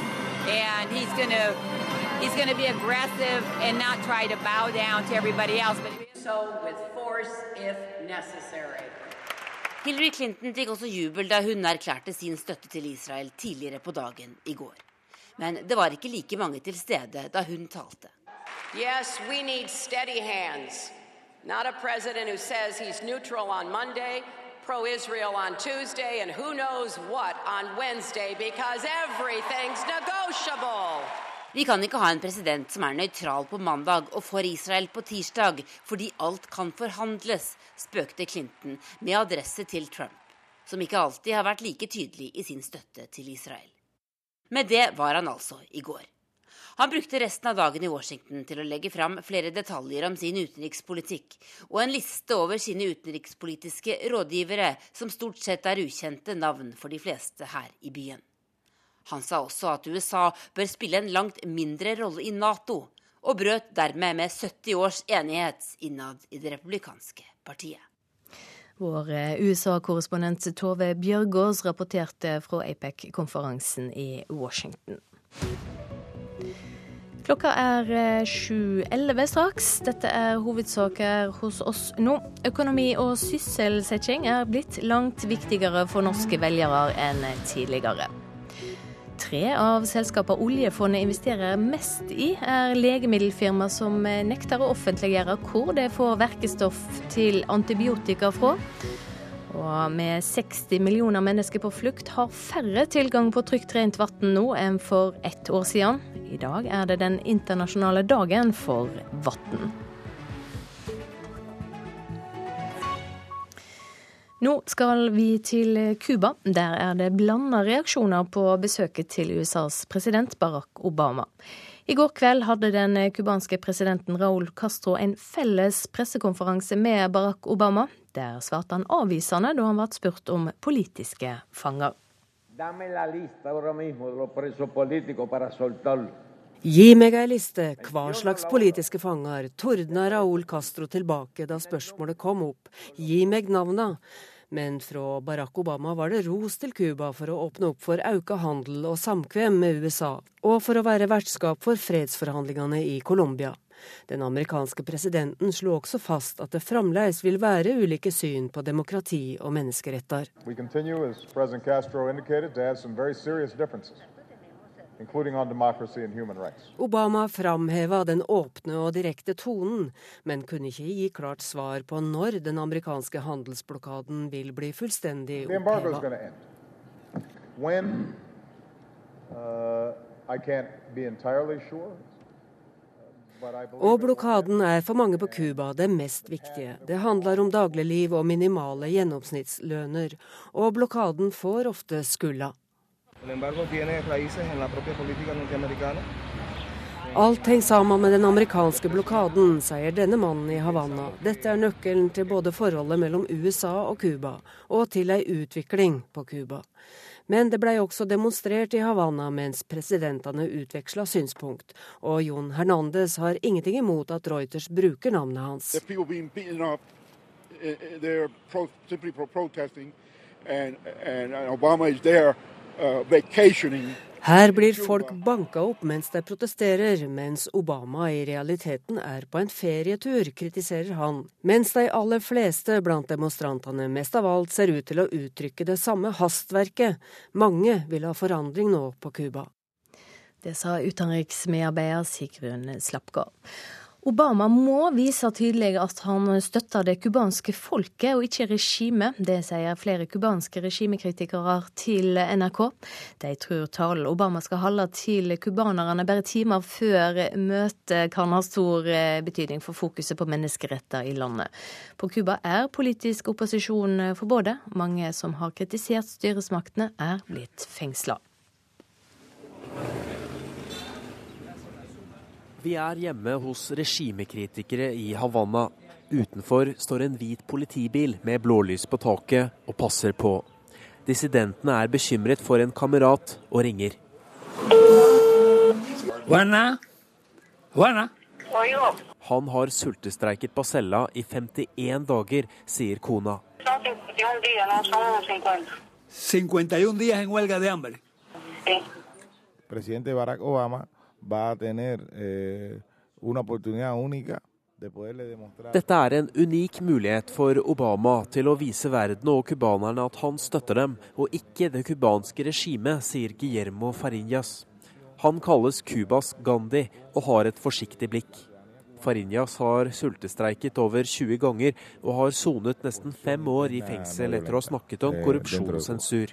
And he's going to he's going to be aggressive and not try to bow down to everybody else, but so with force. Hillary Clinton fikk også jubel da hun erklærte sin støtte til Israel tidligere på dagen i går. Men det var ikke like mange til stede da hun talte. Yes, we need steady hands. Not a president who says he's neutral on Monday, pro Israel on Tuesday, and who knows what on Wednesday because everything's negotiable. Vi kan ikke ha en president som er nøytral på mandag og for Israel på tirsdag, fordi alt kan forhandles, spøkte Clinton med adresse til Trump, som ikke alltid har vært like tydelig i sin støtte til Israel. Med det var han altså i går. Han brukte resten av dagen i Washington til å legge fram flere detaljer om sin utenrikspolitikk, og en liste over sine utenrikspolitiske rådgivere, som stort sett er ukjente navn for de fleste her i byen. Han sa også at USA bør spille en langt mindre rolle i Nato, og brøt dermed med 70 års enighet innad i det republikanske partiet. Vår eh, USA-korrespondent Tove Bjørgaas rapporterte fra APEC-konferansen i Washington. Klokka er 7.11 straks. Dette er hovedsaker hos oss nå. Økonomi og sysselsetting er blitt langt viktigere for norske velgere enn tidligere. Tre av selskapene oljefondet investerer mest i, er legemiddelfirma som nekter å offentliggjøre hvor de får verkestoff til antibiotika fra. Og med 60 millioner mennesker på flukt har færre tilgang på trygt rent vann nå enn for ett år siden. I dag er det den internasjonale dagen for vann. Nå skal vi til Cuba. Der er det blanda reaksjoner på besøket til USAs president Barack Obama. I går kveld hadde den cubanske presidenten Raúl Castro en felles pressekonferanse med Barack Obama. Der svarte han avvisende da han ble spurt om politiske fanger. Gi meg ei liste, hva slags politiske fanger, tordna Raúl Castro tilbake da spørsmålet kom opp. Gi meg navna. Men fra Barack Obama var det ros til Cuba for å åpne opp for auka handel og samkvem med USA, og for å være vertskap for fredsforhandlingene i Colombia. Den amerikanske presidenten slo også fast at det fremdeles vil være ulike syn på demokrati og menneskeretter. Obama framheva den åpne og direkte tonen, men kunne ikke gi klart svar på når den amerikanske handelsblokaden vil bli fullstendig oppheva. Og blokaden er for mange på Cuba det mest viktige. Det handler om dagligliv og minimale gjennomsnittslønner, og blokaden får ofte skylda. Alt henger sammen med den amerikanske blokaden, sier denne mannen i Havanna. Dette er nøkkelen til både forholdet mellom USA og Cuba, og til ei utvikling på Cuba. Men det ble også demonstrert i Havanna mens presidentene utveksla synspunkt. Og Jon Hernandez har ingenting imot at Reuters bruker navnet hans. Her blir folk banka opp mens de protesterer, mens Obama i realiteten er på en ferietur, kritiserer han. Mens de aller fleste blant demonstrantene mest av alt ser ut til å uttrykke det samme hastverket. Mange vil ha forandring nå på Cuba. Det sa utenriksmedarbeider Sigrun Slapgard. Obama må vise tydelig at han støtter det cubanske folket og ikke regimet. Det sier flere cubanske regimekritikere til NRK. De tror talen Obama skal holde til cubanerne bare timer før møtet, kan ha stor eh, betydning for fokuset på menneskeretter i landet. På Cuba er politisk opposisjon forbudt. Mange som har kritisert styresmaktene, er blitt fengsla. Vi er hjemme hos regimekritikere i Havanna. Utenfor står en hvit politibil med blålys på taket og passer på. Dissidentene er bekymret for en kamerat og ringer. Han har sultestreiket på cella i 51 dager, sier kona. 51 días en huelga de hambre. President Barack Obama va a tener eh, una oportunidad única Dette er en unik mulighet for Obama til å vise verden og cubanerne at han støtter dem, og ikke det cubanske regimet, sier Guillermo Farinjas. Han kalles Cubas Gandhi og har et forsiktig blikk. Farinjas har sultestreiket over 20 ganger og har sonet nesten fem år i fengsel etter å ha snakket om korrupsjon og sensur.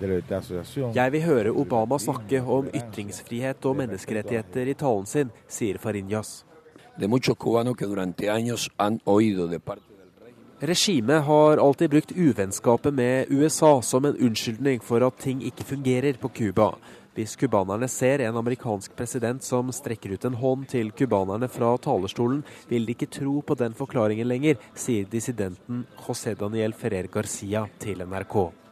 Jeg vil høre Obama snakke om ytringsfrihet og menneskerettigheter i talen sin, sier Farinjas. Regimet har alltid brukt uvennskapet med USA som en unnskyldning for at ting ikke fungerer på Cuba. Hvis cubanerne ser en amerikansk president som strekker ut en hånd til cubanerne fra talerstolen, vil de ikke tro på den forklaringen lenger, sier dissidenten José Daniel Ferrer Garcia til NRK.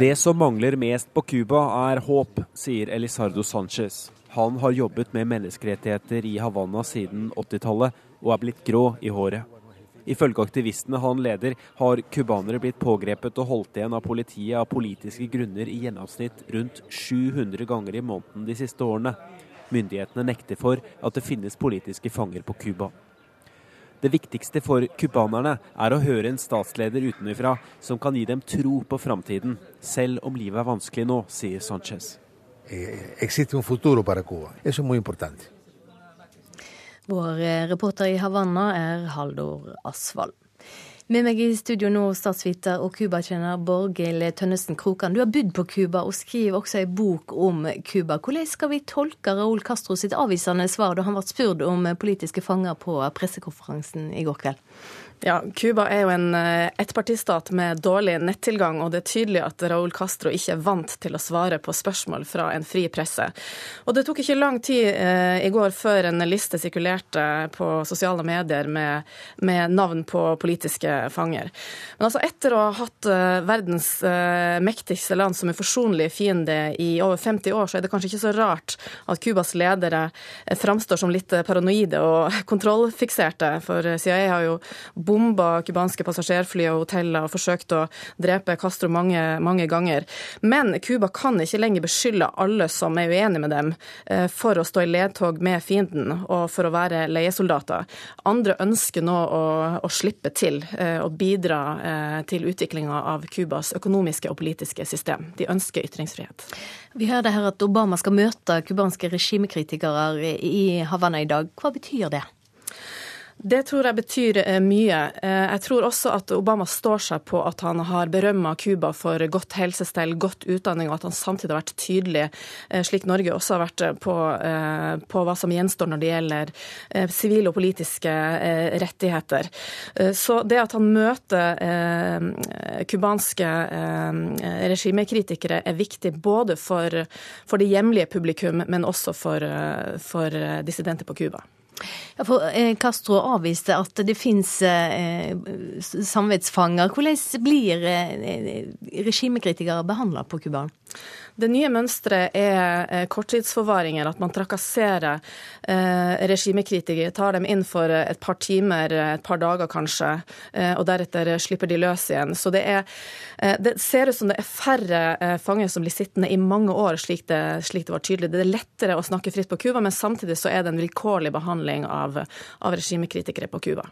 Det som mangler mest på Cuba, er håp, sier Elisardo Sanchez. Han har jobbet med menneskerettigheter i Havanna siden 80-tallet, og er blitt grå i håret. Ifølge aktivistene han leder, har cubanere blitt pågrepet og holdt igjen av politiet av politiske grunner i gjennomsnitt rundt 700 ganger i måneden de siste årene. Myndighetene nekter for at det finnes politiske fanger på Cuba. Det viktigste for cubanerne er å høre en statsleder utenfra som kan gi dem tro på framtiden, selv om livet er vanskelig nå, sier Sanchez. existe un futuro para Cuba. Eso es muy importante. Vår eh, reporter i Havanna er Haldor Asvald. Med meg i studio nå, statsviter og cubakjenner Borghild Tønnesen Krokan. Du har bodd på Cuba og skriver også ei bok om Cuba. Hvordan skal vi tolke Raúl Castro sitt avvisende svar da han ble spurt om politiske fanger på pressekonferansen i går kveld? Ja, Cuba er jo en eh, ettpartistat med dårlig nettilgang, og det er tydelig at Raúl Castro ikke er vant til å svare på spørsmål fra en fri presse. Og det tok ikke lang tid eh, i går før en liste sirkulerte på sosiale medier med, med, navn på politiske fanger. Men altså etter å ha hatt eh, verdens eh, mektigste land som en forsonlig fiende i over 50 år, så er det kanskje ikke så rart at Cubas ledere eh, framstår som litt paranoide og kontrollfikserte, for CIA har jo bomba cubanske passasjerfly og hoteller og forsøkt å drepe Castro mange, mange ganger. Men Cuba kan ikke lenger beskylde alle som er uenige med dem, eh, for å stå i ledtog med fienden og for å være leiesoldater. Andre ønsker nå å, å slippe til eh, og bidra eh, til utviklinga av Cubas økonomiske og politiske system. De ønsker ytringsfrihet. Vi hørte her at Obama skal møte cubanske regimekritikere i Havanna i dag. Hva betyr det? Det tror jeg betyr eh, mye. Eh, jeg tror også at Obama står seg på at han har berømma Cuba for godt helsestell, godt utdanning, og at han samtidig har vært tydelig, eh, slik Norge også har vært, på, på hva som gjenstår når det gjelder sivile og politiske rettigheter. Så det at han møter cubanske regimekritikere er viktig både for, for det hjemlige publikum, men også for, for dissidenter på Cuba. Ja, for eh, Castro avviste at det finnes eh, samvittsfanger. Hvordan blir eh, regimekritikere behandla på Cuba? Det nye mønsteret er eh, korttidsforvaringer, at man trakasserer eh, regimekritikere. Tar dem inn for et par timer, et par dager kanskje, eh, og deretter slipper de løs igjen. Så det, er, eh, det ser ut som det er færre eh, fanger som blir sittende i mange år, slik det, slik det, var tydelig. Det er lettere å snakke fritt på Cuba, men samtidig så er det en vilkårlig behandling av, av regimekritikere på Cuba.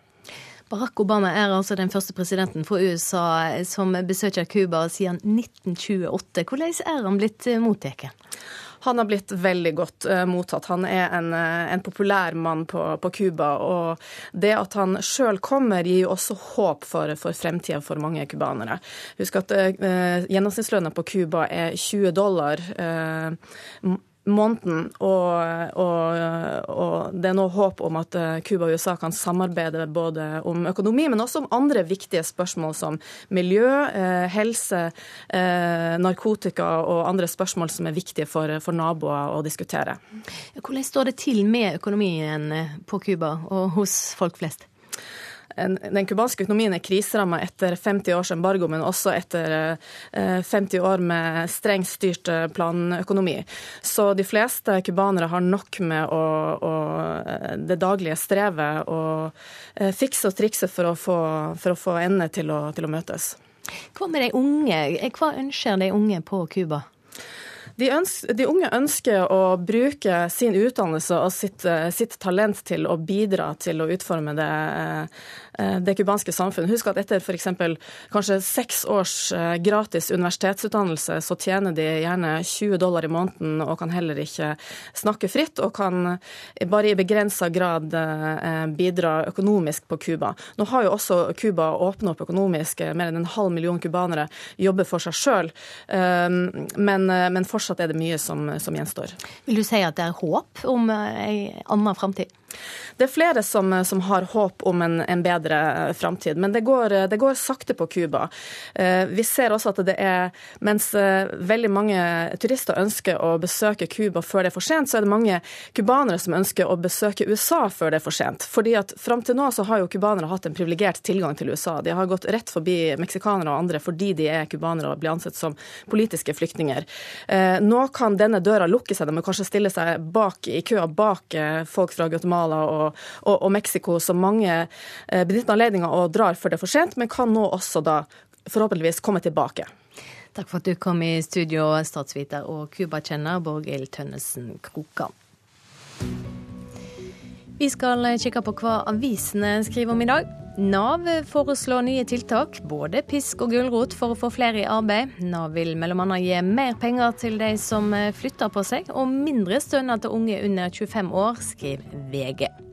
Barack Obama er altså den første presidenten fra USA som besøker Cuba siden 1928. Hvordan er han blitt eh, mottatt? Han har blitt veldig godt uh, mottatt. Han er en, uh, en populær mann på Cuba. Og det at han sjøl kommer, gir jo også håp for, for fremtida for mange cubanere. Husk at uh, gjennomsnittslønna på Cuba er 20 dollar måneden. Og, og, og, det er nå håp om at eh, Cuba og USA kan samarbeide både om økonomi, men også om andre viktige spørsmål som miljø, eh, helse, eh, narkotika og andre spørsmål som er viktige for, for naboer å diskutere. Hvordan står det til med økonomien på Cuba og hos folk flest? Den cubanske økonomien er kriseramma etter 50 års embargo, men også etter 50 eh, år med strengt styrt eh, planøkonomi. Så de fleste cubanere har nok med å, å, eh, det daglige strevet og fikse og trikse for å få, for å få endene til å, til å møtes. Hva med de unge? Hva ønsker de unge på Cuba? De, ønsker, de, unge ønsker å bruke sin utdannelse og sitt, sitt, talent til å bidra til å utforme det Eh, det cubanske samfunnet. Husk at etter f.eks. kanskje seks års eh, gratis universitetsutdannelse, så tjener de gjerne 20 dollar i måneden og kan heller ikke snakke fritt, og kan bare i begrensa grad eh, bidra økonomisk på Cuba. Nå har jo også Cuba åpna opp økonomisk. Mer enn en halv million cubanere jobber for seg sjøl. Men, men, fortsatt er det mye som, som gjenstår. Vil du si at det er håp om ei anna framtid? Det er flere som, som har håp om en, en bedre framtid, men det går, det går sakte på Cuba. Vi ser også at det er, mens veldig mange turister ønsker å besøke Cuba før det er for sent, så er det mange cubanere som ønsker å besøke USA før det er for sent. Fordi at Fram til nå så har jo cubanere hatt en privilegert tilgang til USA. De har gått rett forbi meksikanere og andre fordi de er cubanere og blir ansett som politiske flyktninger. Nå kan denne døra lukke seg, de må kanskje stille seg bak i køa bak folk fra Guatemala og, og, og Mexico, som mange eh, benytter anledninga og drar før det er for sent, men kan nå også da forhåpentligvis komme tilbake. Takk for at du kom i studio, statsviter og Cuba-kjenner Borghild Tønnesen Krokan. Vi skal kikke på hva avisene skriver om i dag. Nav foreslår nye tiltak, både pisk og gulrot for å få flere i arbeid. Nav vil bl.a. gi mer penger til de som flytter på seg, og mindre stønad til unge under 25 år, skriver VG.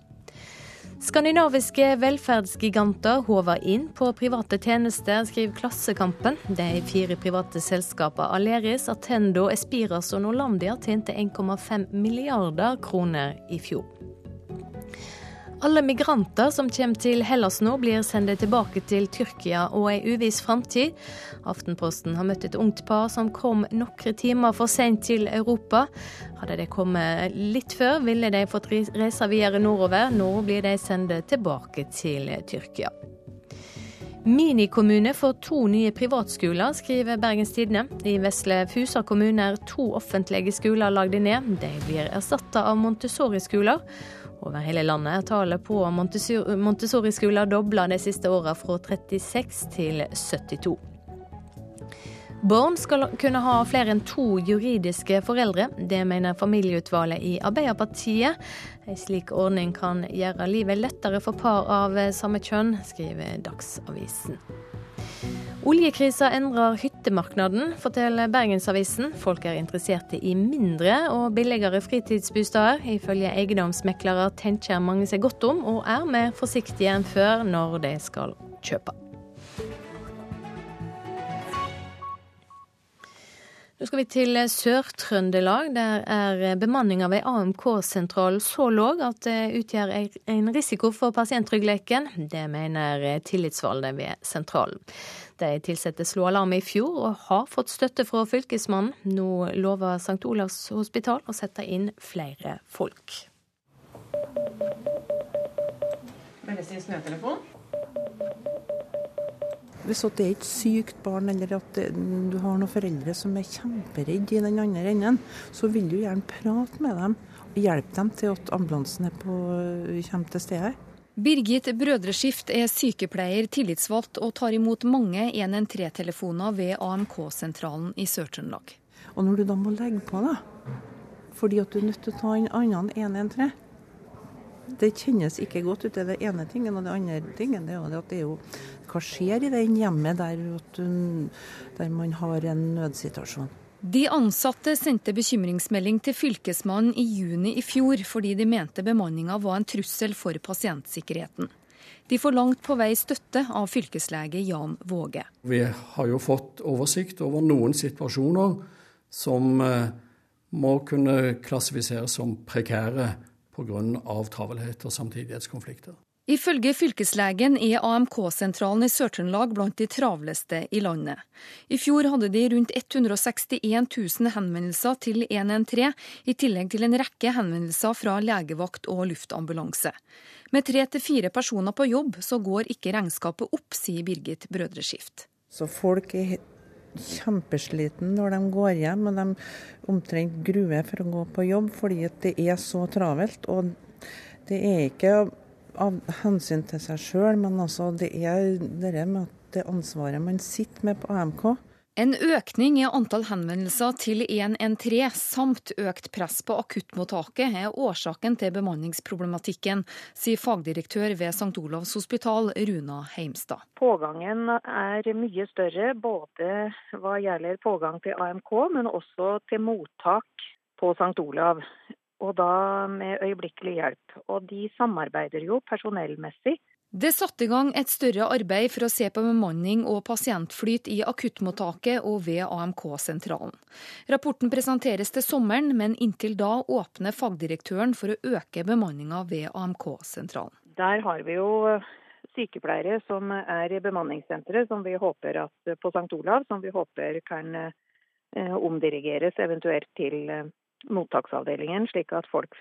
Skandinaviske velferdsgiganter håver inn på private tjenester, skriver Klassekampen. De fire private selskapene Aleris, Attendo, Espiras og Norlandia tjente 1,5 milliarder kroner i fjor. Alle migranter som kommer til Hellas nå, blir sendt tilbake til Tyrkia og ei uviss framtid. Aftenposten har møtt et ungt par som kom noen timer for sent til Europa. Hadde de kommet litt før, ville de fått reise videre nordover. Nå blir de sendt tilbake til Tyrkia. Minikommune får to nye privatskoler, skriver Bergens Tidende. I Vesle Fusa kommune er to offentlige skoler lagd ned. De blir erstatta av Montessori-skoler. Over hele landet er tallet på Montessori-skoler dobla de siste åra, fra 36 til 72. Barn skal kunne ha flere enn to juridiske foreldre. Det mener familieutvalget i Arbeiderpartiet. En slik ordning kan gjøre livet lettere for par av samme kjønn, skriver Dagsavisen. Oljekrisa endrer hyttemarkedet, forteller Bergensavisen. Folk er interesserte i mindre og billigere fritidsbosteder. Ifølge eiendomsmeklere tenker mange seg godt om, og er mer forsiktige enn før når de skal kjøpe. Nå skal vi til Sør-Trøndelag. Der er bemanninga ved AMK-sentralen så låg at det utgjør en risiko for pasienttryggheten. Det mener tillitsvalgte ved sentralen. De ansatte slo alarm i fjor og har fått støtte fra fylkesmannen. Nå lover St. Olavs hospital å sette inn flere folk. Hvis det er et sykt barn, eller at du har noen foreldre som er kjemperedde i den andre enden, så vil du gjerne prate med dem. Hjelpe dem til at ambulansen på, kommer til stedet. Birgit Brødreskift er sykepleier, tillitsvalgt og tar imot mange 113-telefoner ved AMK-sentralen i Sør-Trøndelag. Og når du da må legge på, da, fordi at du er nødt til å ta en annen 113 Det kjennes ikke godt ut, det er det ene tingen. Og det andre tingen det er at det er jo Hva skjer i det hjemmet der, du, der man har en nødsituasjon? De ansatte sendte bekymringsmelding til Fylkesmannen i juni i fjor fordi de mente bemanninga var en trussel for pasientsikkerheten. De får langt på vei støtte av fylkeslege Jan Våge. Vi har jo fått oversikt over noen situasjoner som eh, må kunne klassifiseres som prekære pga. travelhet og samtidighetskonflikter. Ifølge fylkeslegen er AMK-sentralen i Sør-Trøndelag blant de travleste i landet. I fjor hadde de rundt 161 000 henvendelser til 113, i tillegg til en rekke henvendelser fra legevakt og luftambulanse. Med tre til fire personer på jobb, så går ikke regnskapet opp, sier Birgit Brødreskift. Så folk er kjempesliten når de går hjem, og de omtrent gruer for å gå på jobb fordi det er så travelt. Og det er ikke av hensyn til seg sjøl, men altså det er det med at det ansvaret man sitter med på AMK. En økning i antall henvendelser til 113 samt økt press på akuttmottaket er årsaken til bemanningsproblematikken, sier fagdirektør ved St. Olavs hospital, Runa Heimstad. Pågangen er mye større, både hva gjelder pågang til AMK, men også til mottak på St. Olav og da med øyeblikkelig hjelp. Og de samarbeider jo personellmessig. Det satte i gang et større arbeid for å se på bemanning og pasientflyt i akuttmottaket og ved AMK-sentralen. Rapporten presenteres til sommeren, men inntil da åpner fagdirektøren for å øke bemanninga ved AMK-sentralen. Der har vi jo sykepleiere som er i bemanningssenteret, som vi håper at, på St. Olav, som vi håper kan eh, omdirigeres eventuelt til eh, mottaksavdelingen, slik at folk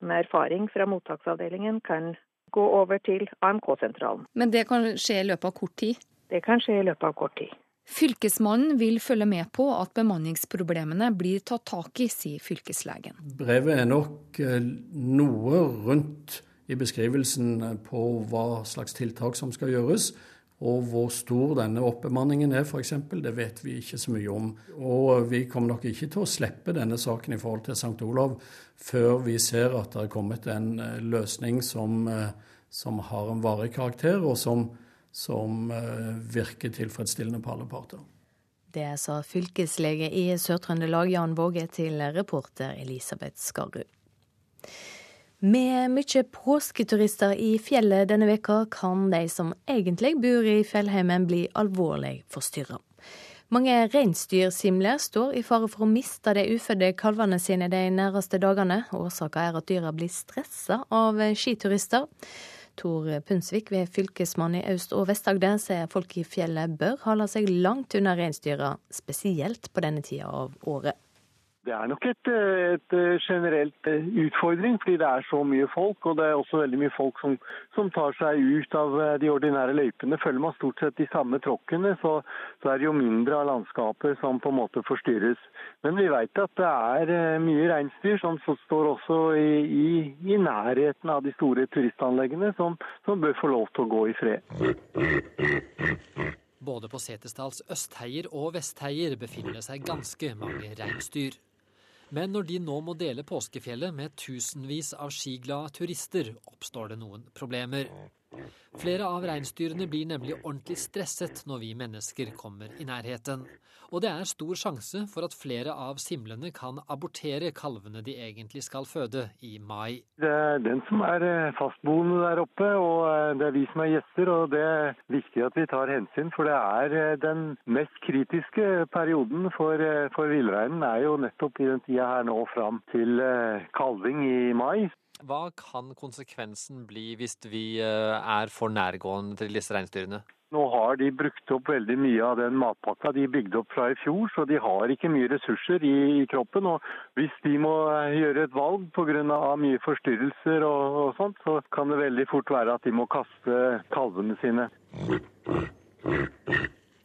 med erfaring fra mottaksavdelingen kan gå over til AMK-sentralen. Men det kan skje i løpet av kort tid? Det kan skje i løpet av kort tid. Fylkesmannen vil følge med på at bemanningsproblemene blir tatt tak i, sier fylkeslegen. Brevet er nok eh, noe rundt i beskrivelsen på hva slags tiltak som skal gjøres. Og hvor stor denne oppbemanningen er, f.eks., det vet vi ikke så mye om. Og vi kommer nok ikke til å slippe denne saken i forhold til St. Olav før vi ser at det er kommet en eh, løsning som, eh, som har en varig karakter, og som, som eh, virker tilfredsstillende på alle parter. Det sa fylkeslege i Sør-Trøndelag Jan Våge til reporter Elisabeth Skarrud. Med mye påsketurister i fjellet denne veka kan de som egentlig bor i fjellheimen bli alvorlig forstyrra. Mange reinsdyrsimler står i fare for å miste de ufødte kalvene sine de nærmeste dagene. Årsaken er at dyra blir stressa av skiturister. Tor Punsvik ved Fylkesmannen i Øst- og Vest-Agder sier folk i fjellet bør holde seg langt unna reinsdyra, spesielt på denne tida av året. Det er nok et, et, generelt eh, utfordring, fordi det er så mye folk. Og det er også veldig mye folk som, som tar seg ut av eh, de ordinære løypene. Følger man stort sett de samme tråkkene, så, så, er det jo mindre av landskapet som på en måte forstyrres. Men vi vet at det er eh, mye reinsdyr som står også i, i, i, nærheten av de store turistanleggene, som, som bør få lov til å gå i fred. Både på Setesdals østheier og vestheier befinner det seg ganske mange reinsdyr. Men når de nå må dele påskefjellet med tusenvis av skiglade turister, oppstår det noen problemer. Flere av reinsdyrene blir nemlig ordentlig stresset når vi mennesker kommer i nærheten. Og det er stor sjanse for at flere av simlene kan abortere kalvene de egentlig skal føde i mai. Det er den som er eh, fastboende der oppe, og eh, det er vi som er gjester. Og det er viktig at vi tar hensyn, for det er eh, den mest kritiske perioden for, for villreinen er jo nettopp i den tida her nå fram til kalving i mai. Hva kan konsekvensen bli hvis vi er for nærgående til disse reinsdyrene? Nå har de brukt opp veldig mye av den matpakka de bygde opp fra i fjor, så de har ikke mye ressurser i, kroppen. og Hvis de må eh, gjøre et valg pga. mye forstyrrelser og, og sånt, så kan det veldig fort være at de må kaste kalvene sine.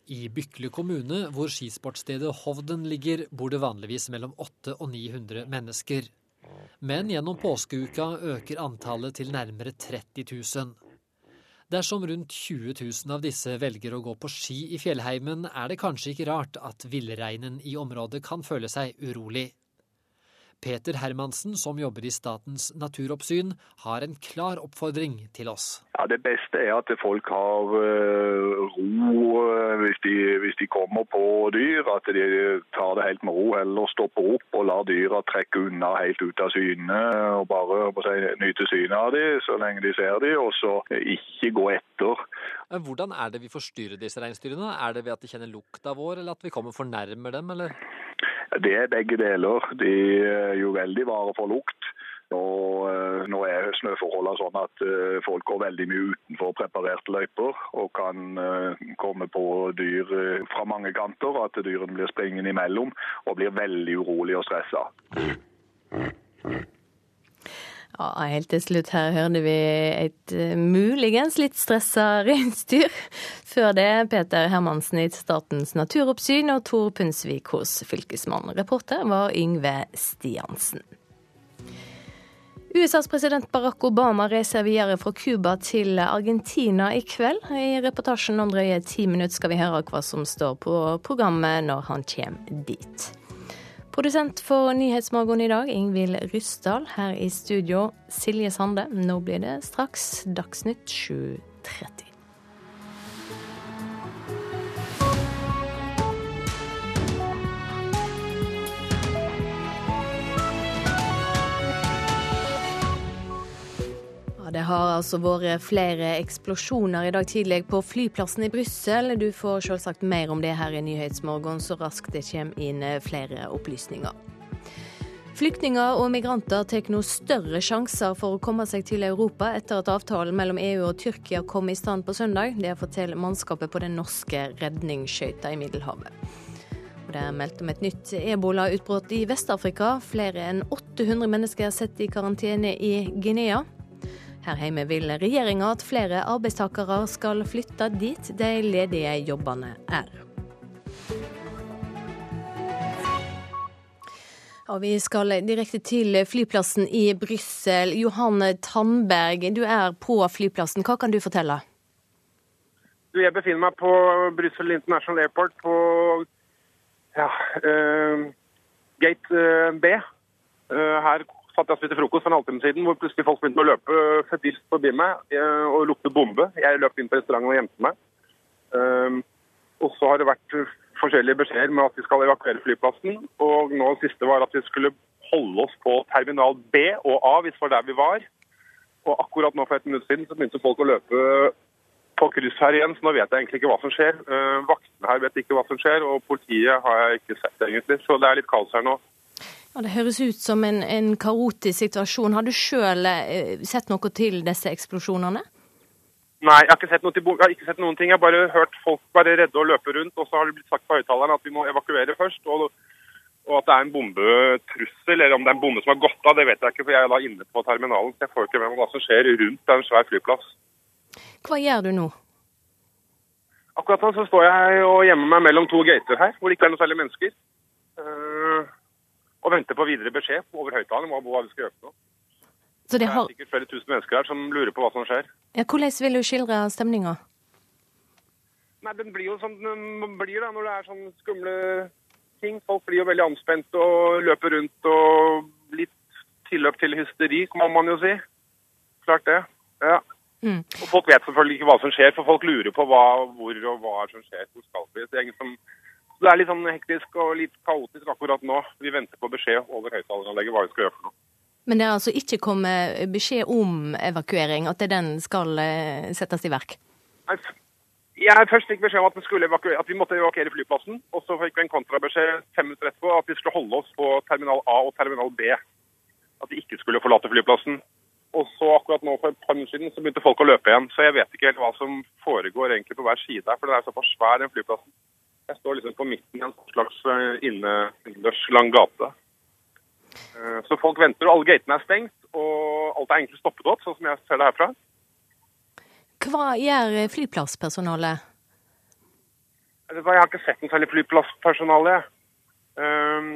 I Bykle kommune, hvor skisportstedet Hovden ligger, bor det vanligvis mellom 800 og 900 mennesker. Men gjennom påskeuka øker antallet til nærmere 30 000. Dersom rundt 20 000 av disse velger å gå på ski i fjellheimen, er det kanskje ikke rart at villreinen i området kan føle seg urolig. Peter Hermansen, som jobber i Statens naturoppsyn, har en klar oppfordring til oss. Ja, Det beste er at folk har uh, ro uh, hvis, de, hvis, de, kommer på dyr. At de tar det helt med ro, eller stopper opp og lar dyra trekke unna helt ut av syne. Og bare si, nyte synet av dem så lenge de ser dem, og så ikke gå etter. Hvordan er det vi forstyrrer disse reinsdyrene? Er det ved at de kjenner lukta vår, eller at vi kommer for nærme dem, eller? Det er begge deler. De er jo veldig vare for lukt. Og eh, nå er snøforholdene sånn at eh, folk går veldig mye utenfor preparerte løyper og kan eh, komme på dyr fra mange kanter. At dyrene blir springende imellom og blir veldig urolige og stressa. Ja, helt til slutt her hørte vi et uh, muligens litt stressa reinsdyr. Før det Peter Hermansen i Statens naturoppsyn og Tor Punsvik hos Fylkesmannen. Reporter var Yngve Stiansen. USAs president Barack Obama reiser videre fra Cuba til Argentina i kveld. I reportasjen om drøye ti minutter skal vi høre hva som står på programmet når han kommer dit. Produsent for Nyhetsmorgen i dag, Ingvild Ryssdal. Her i studio, Silje Sande. Nå blir det straks Dagsnytt 7.30. Det har altså vært flere eksplosjoner i dag tidlig på flyplassen i Brussel. Du får selvsagt mer om det her i Nyhetsmorgen så raskt det kommer inn flere opplysninger. Flyktninger og migranter tar nå større sjanser for å komme seg til Europa etter at avtalen mellom EU og Tyrkia kom i stand på søndag. Det forteller mannskapet på den norske redningsskøyta i Middelhavet. Det er meldt om et nytt ebolautbrudd i Vest-Afrika. Flere enn 800 mennesker er satt i karantene i Guinea. Her hjemme vil regjeringa at flere arbeidstakere skal flytte dit de ledige jobbene er. Og vi skal direkte til flyplassen i Brussel. Johan Tandberg, du er på flyplassen. Hva kan du fortelle? Jeg befinner meg på Brussel International Airport på ja, uh, gate uh, B. Uh, her satt jeg og spiste frokost for en halvtime siden, hvor plutselig folk begynte å løpe febrilsk forbi meg og lukte bombe. Jeg løp inn på restauranten og gjemte meg. og så har det vært forskjellige beskjeder med at vi skal evakuere flyplassen. Og nå siste var at vi skulle holde oss på terminal B og A hvis det var der vi var. Og akkurat nå for et minutt siden så begynte folk å løpe på kryss her igjen, så nå vet jeg egentlig ikke hva som skjer. Uh, vaktene her vet ikke hva som skjer, og politiet har jeg ikke sett egentlig. Så det er litt kaos her nå. Ja, Det høres ut som en, en kaotisk situasjon. Har du sjøl uh, sett noe til disse eksplosjonene? Nei, jeg har, ikke sett noe til, jeg har ikke sett noen ting. Jeg har bare hørt folk være redde og løpe rundt. Og så har det blitt sagt på høyttaleren at vi må evakuere først. Og, og, at det er en bombetrussel, eller om det er en bombe som har gått av, det vet jeg ikke. For jeg er da inne på terminalen, så jeg får ikke med meg hva som skjer rundt en svær flyplass. Hva gjør du nå? Akkurat nå så står jeg og gjemmer meg mellom to gater her, hvor det ikke er noe særlig mennesker. Og venter på videre beskjed over høyttaleren om hva vi skal gjøre. Så det, har... det er sikkert flere tusen mennesker her som lurer på hva som skjer. Ja, hvordan vil du skildre stemninga? Nei, Den blir jo som den blir da, når det er sånne skumle ting. Folk blir jo veldig anspent og løper rundt og litt tilløp til hysteri, må man jo si. Klart det. Ja. Mm. Og Folk vet selvfølgelig ikke hva som skjer, for folk lurer på hva, hvor og hva som skjer. Hvor skal vi? Det er, ingen som, det er litt sånn hektisk og litt kaotisk akkurat nå. Vi venter på beskjed over høyttaleranlegget hva vi skal gjøre for noe. Men det er altså ikke kommet beskjed om evakuering, at den skal eh, settes i verk? Jeg først fikk beskjed om at, at, vi måtte evakuere flyplassen. Og så fikk vi en kontrabeskjed fem minutter etterpå at vi skulle holde oss på terminal A og terminal B. At vi ikke skulle forlate flyplassen. Og så akkurat nå for et par minutter siden så begynte folk å løpe igjen. Så jeg vet ikke helt hva som foregår egentlig på hver side her, for den er såpass svær, den flyplassen. Jeg står liksom på midten i en slags eh, innendørs lang gate. Eh, så folk venter, og alle gatene er stengt, og alt er egentlig stoppet opp, sånn som jeg ser det herfra. Hva gjør flyplasspersonalet? Jeg har ikke sett noe særlig flyplasspersonale. Um,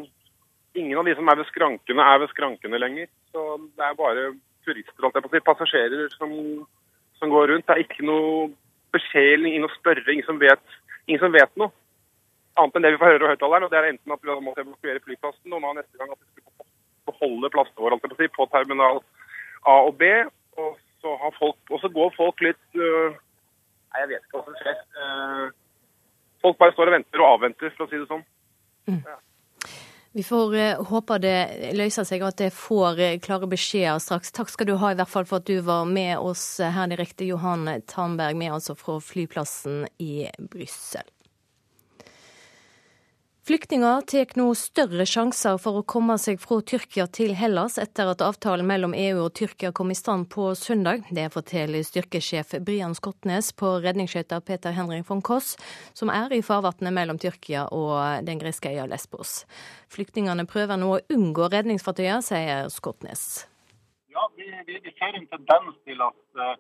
ingen av de som er ved skrankene, er ved skrankene lenger. Så det er bare turister, holdt jeg på å si, passasjerer som, som, går rundt. Det er ikke noe beskjed, ingen å spørre, ingen som vet, ingen som vet noe. Annet enn det vi får høre over høyttaleren, og det er enten at vi måtte evakuere flyplassen, og nå neste gang at vi skulle beholde plassene våre på, på terminal A og B. Og så, folk, og så går folk litt uh, Nei, jeg vet ikke hva som skjer. Uh, folk bare står og venter og avventer, for å si det sånn. Mm. Ja. Vi får uh, håpe det løser seg, og at det får klare beskjeder straks. Takk skal du ha i hvert fall for at du var med oss her direkte, Johan Tamberg, med altså fra flyplassen i Brussel. Flyktninger tar nå større sjanser for å komme seg fra Tyrkia til Hellas etter at avtalen mellom EU og Tyrkia kom i stand på søndag. Det forteller styrkesjef Brian Skotnes på redningsskøyta Peter Henrik von Koss, som er i farvannet mellom Tyrkia og den greske øya Lesbos. Flyktningene prøver nå å unngå redningsfartøyer, sier Skotnes. Ja, vi, vi, ser en tendens til at uh,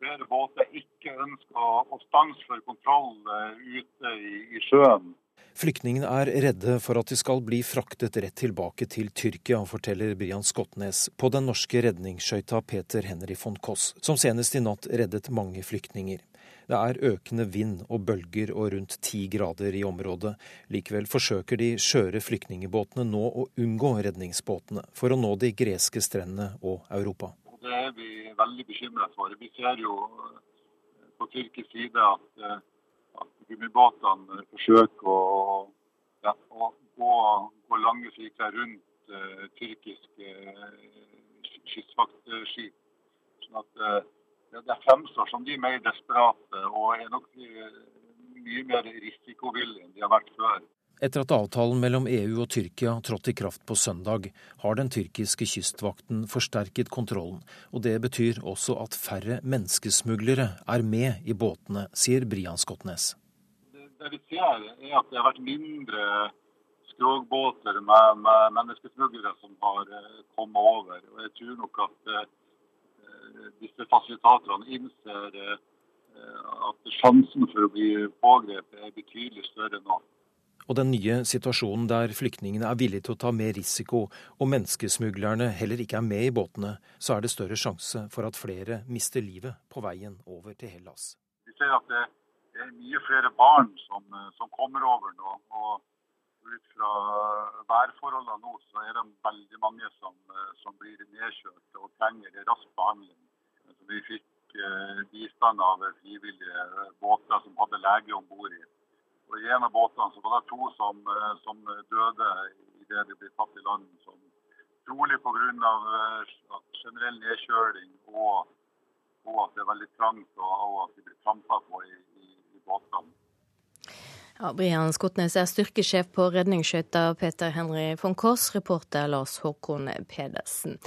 flere båter ikke ønsker å stanse for kontroll uh, ute i, i sjøen. Flyktningene er redde for at de skal bli fraktet rett tilbake til Tyrkia, forteller Brian Skotnes på den norske redningsskøyta Peter Henry von Koss, som senest i natt reddet mange flyktninger. Det er økende vind og bølger og rundt ti grader i området. Likevel forsøker de skjøre flyktningbåtene nå å unngå redningsbåtene, for å nå de greske strendene og Europa. Det er vi veldig bekymret for. Vi ser jo på tyrkisk side at eh, gummibåtene forsøker å, ja, gå, gå, lange sirkler rundt uh, tyrkiske uh, kystvaktskip. sånn at uh, det fremstår som de er mer desperate og er nok eh, mye mer risikovillige enn de har vært før. Etter at avtalen mellom EU og Tyrkia trådte i kraft på søndag, har den tyrkiske kystvakten forsterket kontrollen. Og det betyr også at færre menneskesmuglere er med i båtene, sier Brian Skotnes. Det, vi ser, er at det har vært mindre skrogbåter med, med menneskesmuglere som har eh, kommet over. Og jeg tror nok at uh, disse fasilitatorene innser uh, at sjansen for å bli pågrepet er betydelig større nå og den nye situasjonen der flyktningene er villige til å ta mer risiko, og menneskesmuglerne heller ikke er med i båtene, så er det større sjanse for at flere mister livet på veien over til Hellas. Vi ser at det er mye flere barn som, som kommer over nå. og ut fra værforholdene nå, så er det veldig mange som, som blir nedkjørt og trenger rask behandling. Så vi fikk eh, bistand av frivillige båter som hadde lege om bord i. Og I en av båtene så var det to som, eh, som døde idet de ble tatt i land. Som trolig pga. Eh, generell nedkjøling og, og, at det er veldig trangt og, og at de blir trampa på i, i, i båtene. Ja, Brian Skotnes er styrkesjef på redningsskøyta Peter Henry von Koss, reporter Lars Håkon Pedersen.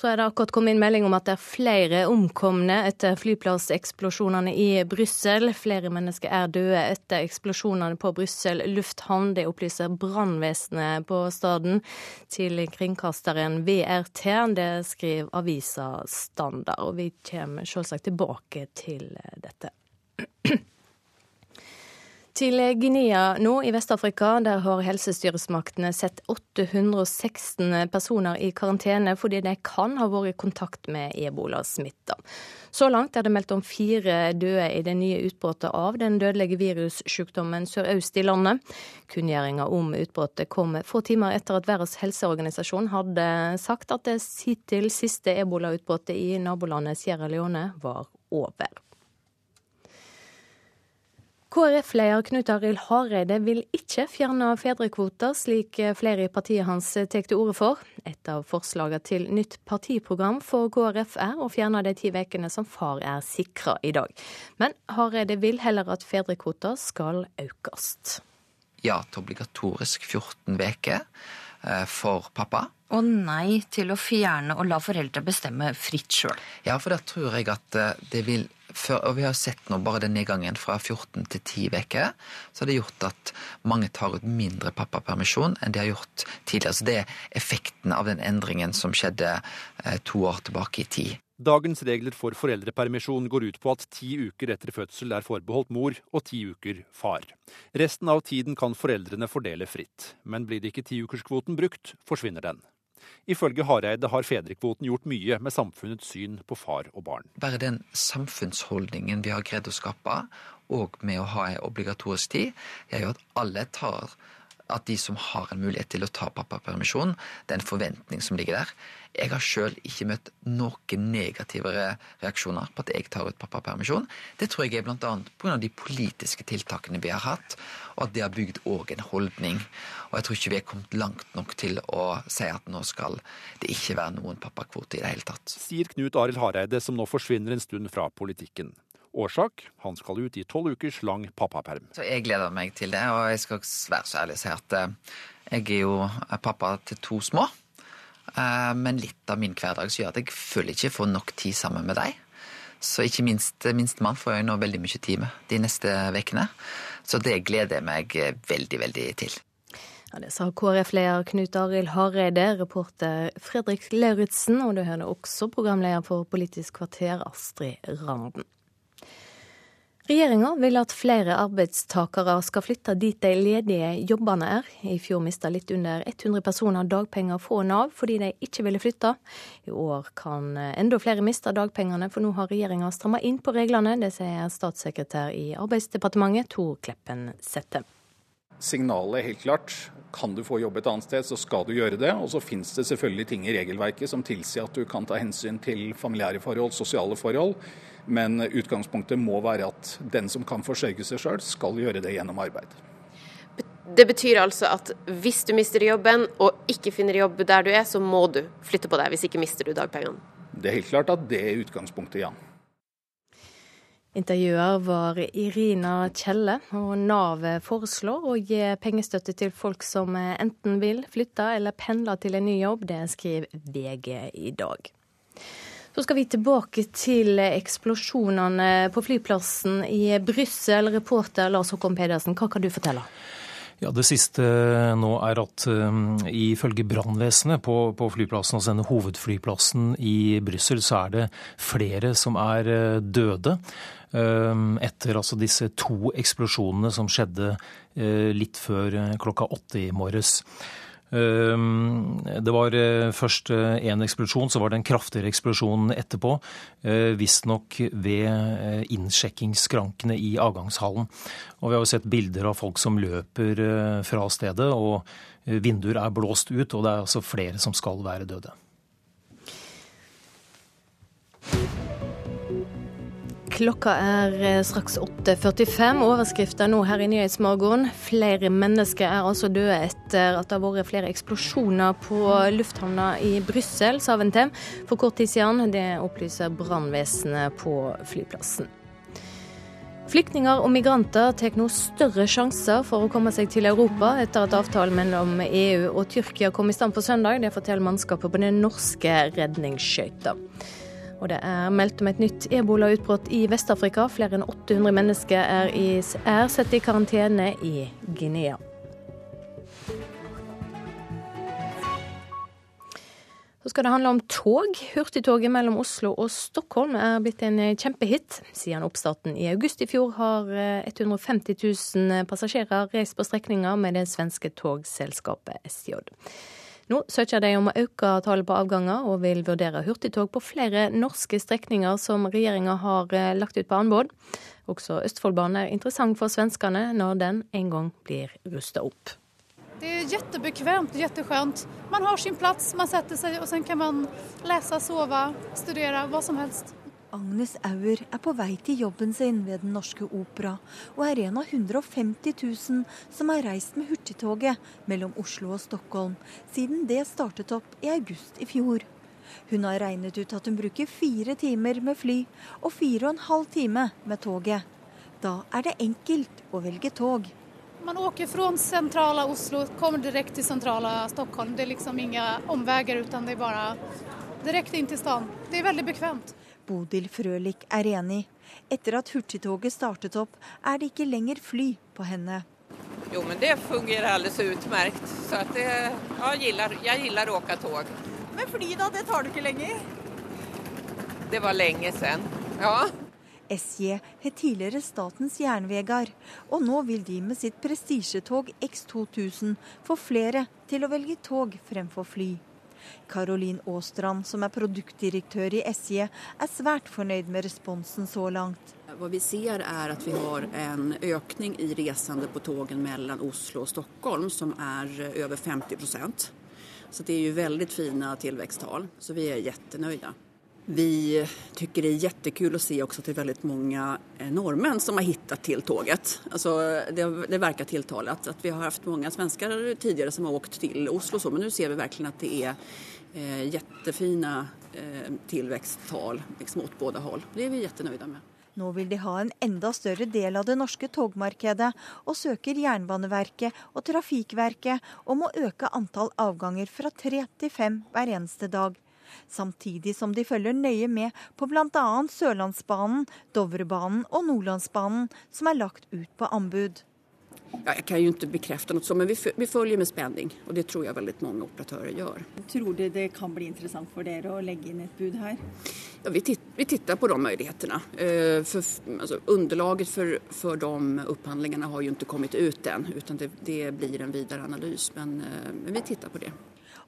Så er det akkurat kommet inn melding om at det er flere omkomne etter flyplasseksplosjonene i Brussel. Flere mennesker er døde etter eksplosjonene på Brussel lufthavn. Det opplyser brannvesenet på staden til kringkasteren VRT. Det skriver avisa Standard. Og vi kommer selvsagt tilbake til dette. Til Guinea nå i Vest-Afrika. Der har helsestyresmaktene sett 816 personer i karantene fordi de kan ha vært i kontakt med ebolasmitta. Så langt er det meldt om fire døde i det nye utbruddet av den dødelige virussykdommen sørøst i landet. Kunngjøringa om utbruddet kom få timer etter at Verdens helseorganisasjon hadde sagt at det hittil siste ebolautbruddet i nabolandet Sierra Leone var over. KrF-leder Knut Arild Hareide vil ikke fjerne fedrekvoter, slik flere i partiet hans tar til orde for. Et av forslagene til nytt partiprogram for KrF er å fjerne de ti ukene som far er sikra i dag. Men Hareide vil heller at fedrekvoter skal økes. Ja til obligatorisk 14 uker for pappa. Og nei til å fjerne og la foreldre bestemme fritt sjøl. Ja, for da tror jeg at eh, det vil for, og vi har sett nå bare den nedgangen fra 14 til 10 uker, så har det gjort at mange tar ut mindre pappapermisjon enn de har gjort tidligere. Så det er effekten av den endringen som skjedde eh, to år tilbake i tid. Dagens regler for foreldrepermisjon går ut på at ti uker etter fødsel er forbeholdt mor og ti uker far. Resten av tiden kan foreldrene fordele fritt, men blir ikke tiukerskvoten brukt, forsvinner den. Ifølge Hareide har fedrekvoten gjort mye med samfunnets syn på far og barn. Bare den samfunnsholdningen vi har greid å skape, og med å ha en obligatorisk tid, gjør jo at alle tar at de som har en mulighet til å ta pappapermisjon, det er en forventning som ligger der. Jeg har sjøl ikke møtt noen negative reaksjoner på at jeg tar ut pappapermisjon. Det tror jeg er bl.a. pga. de politiske tiltakene vi har hatt, og at det har bygd òg en holdning. Og jeg tror ikke vi er kommet langt nok til å si at nå skal det ikke være noen pappakvote i det hele tatt. Sier Knut Arild Hareide, som nå forsvinner en stund fra politikken. Årsak han skal ut i tolv ukers lang pappaperm. Så Jeg gleder meg til det, og jeg skal være så ærlig å si at eh, jeg er jo pappa til to små. Eh, men litt av min hverdag så gjør at jeg føler ikke får nok tid sammen med deg. Så ikke minst minstemann får jeg nå veldig mye tid med de neste ukene. Så det gleder jeg meg veldig, veldig til. Ja, Det sa KrF-leder Knut Arild Hareide, reporter Fredrik Lauritzen, og du hører også programleder for Politisk kvarter, Astrid Randen. Regjeringa vil at flere arbeidstakere skal flytte dit de ledige jobbene er. I fjor mista litt under 100 personer dagpenger fra Nav fordi de ikke ville flytte. I år kan enda flere miste dagpengene, for nå har regjeringa stramma inn på reglene. Det sier statssekretær i Arbeidsdepartementet Tor Kleppen Sette. Signalet er helt klart. Kan du få jobb et annet sted, så skal du gjøre det. Og så finnes det selvfølgelig ting i regelverket som tilsier at du kan ta hensyn til familiære forhold, sosiale forhold. Men utgangspunktet må være at den som kan forsørge seg sjøl, skal gjøre det gjennom arbeid. Det betyr altså at hvis du mister jobben og ikke finner jobb der du er, så må du flytte på deg, hvis ikke mister du dagpengene? Det er helt klart at det er utgangspunktet, ja. Intervjuer var Irina Kjelle, og Nav foreslår å gi pengestøtte til folk som enten vil flytte eller pendle til en ny jobb. Det skriver VG i dag. Så skal vi tilbake til eksplosjonene på flyplassen i Brussel. Reporter Lars Håkon Pedersen, hva kan du fortelle? Ja, Det siste nå er at um, ifølge brannvesenet på, på, flyplassen, altså denne hovedflyplassen i Brussel, så er det flere som er uh, døde. Um, etter altså disse to eksplosjonene som skjedde uh, litt før uh, klokka åtte i morges. Ehm, det var eh, først én eh, eksplosjon, så var det en kraftigere eksplosjon etterpå. Eh, visstnok ved innsjekkingsskrankene i avgangshallen. Og vi har jo sett bilder av folk som løper fra stedet, og vinduer er blåst ut. Og det er altså flere som skal være døde. Klokka er eh, straks 8.45. Overskriften nå her i Nyhetsmorgen. Flere mennesker er altså døde etter at det har vært flere eksplosjoner på lufthavna i Brussel, sa Ventem for kort tid siden. Det opplyser brannvesenet på flyplassen. Flyktninger og migranter tar nå større sjanser for å komme seg til Europa etter at avtalen mellom EU og Tyrkia kom i stand på søndag. Det forteller mannskapet på den norske redningsskøyta. Og det er meldt om et nytt ebolautbrudd i Vest-Afrika. Flere enn 800 mennesker er, i, er satt i karantene i Guinea. Så skal det handle om tog. Hurtigtoget mellom Oslo og Stockholm er blitt en kjempehit. Siden oppstarten i august i fjor har 150 eh, 000 passasjerer reist på strekninger med det svenske togselskapet SJ. Nå søker de om å øke tallet på avganger, og vil vurdere hurtigtog på flere norske strekninger som regjeringa har eh, lagt ut på anbud. Også Østfoldbanen er interessant for svenskene når den en gang blir rusta opp. Det er kjempebekvemt og kjempeskjønt. Man har sin plass, man setter seg, og så kan man lese, sove, studere, hva som helst. Agnes Auer er på vei til jobben sin ved Den norske opera, og er en av 150 000 som har reist med hurtigtoget mellom Oslo og Stockholm siden det startet opp i august i fjor. Hun har regnet ut at hun bruker fire timer med fly og fire og en halv time med toget. Da er det enkelt å velge tog. Man åker fra sentrale Oslo, kommer direkte til sentrale Stockholm. Det er liksom ingen omveier, det er bare direkte inn til staden. Det er veldig bekvemt. Bodil Frølik er enig. Etter at hurtigtoget startet opp, er det ikke lenger fly på henne. Jo, men det fungerer alles utmerkt. Så det, ja, jeg liker å åke tog. Men fly, da? Det tar du ikke lenger? Det var lenge siden. Ja. SJ het tidligere Statens Jernvegar, og nå vil de med sitt prestisjetog X2000 få flere til å velge tog fremfor fly. Karolin Aastrand, som er produktdirektør i SJ, er svært fornøyd med responsen så langt. Hva vi ser er at vi har en økning i resende på togene mellom Oslo og Stockholm som er over 50% Så det er jo veldig fine tilveksttall. Så vi er kjempefornøyde. Vi tycker det är jättekul att se också att det är väldigt många eh, norrmän som har hittat till tåget. Alltså det, det verkar tilltalat. Att vi har haft många svenskar tidigare som har åkt till Oslo så, men nu ser vi verkligen att det är eh, jättefina eh, tillväxttal liksom håll. Det är vi jättenöjda med. Nå vil de ha en enda større del av det norske togmarkedet, og søker Jernbaneverket og Trafikverket om å øke antall avganger fra tre til fem hver eneste dag samtidig som de følger nøye med på bl.a. Sørlandsbanen, Dovrebanen og Nordlandsbanen, som er lagt ut på anbud. Ja, jeg kan jo ikke bekrefte noe sånt, men vi, vi følger med spenning. Og det tror jeg veldig mange operatører gjør. Tror du det kan bli interessant for dere å legge inn et bud her? Ja, vi, titt, vi tittar på de mulighetene. Uh, for, altså, underlaget for, for de opphandlingene har jo ikke kommet ut ennå. Det, det, blir en videre analyse, men, uh, men vi tittar på det.